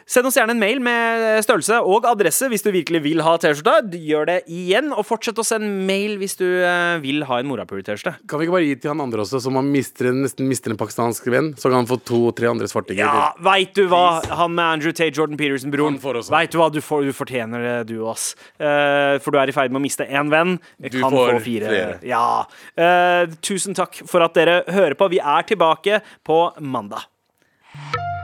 Send oss gjerne en mail med størrelse og adresse hvis du virkelig vil ha T-skjorta. Gjør det igjen, og fortsett å sende mail hvis du eh, vil ha en morapuler-T-skjorte. Kan vi ikke bare gi til han andre også, som han mister, nesten mister en pakistansk venn? Så kan han få to-tre andre svartinger. Ja, veit du hva? Han med Andrew Tate Jordan Peterson-broren. Veit du hva? Du, får, du fortjener det, du, ass. Uh, for du er i ferd med å miste én venn. Du kan får få fire. flere. Ja. Uh, tusen takk for at dere hører på. Vi er tilbake på mandag.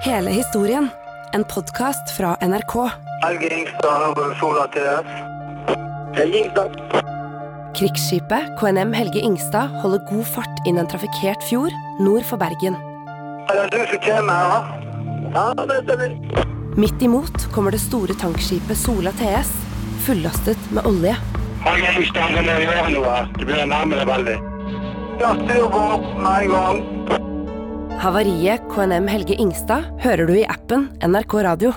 Hele historien. En podkast fra NRK. Helge Ingstad over Sola TS. Helge Ingstad. Krigsskipet KNM Helge Ingstad holder god fart inn en trafikkert fjord nord for Bergen. Er det du som kommer her? Ja, det stemmer. Midt imot kommer det store tankskipet Sola TS, fullastet med olje. Helge Ingstad? Det blir nærmere veldig. Ja, styr på med en gang. Havariet KNM Helge Ingstad hører du i appen NRK Radio.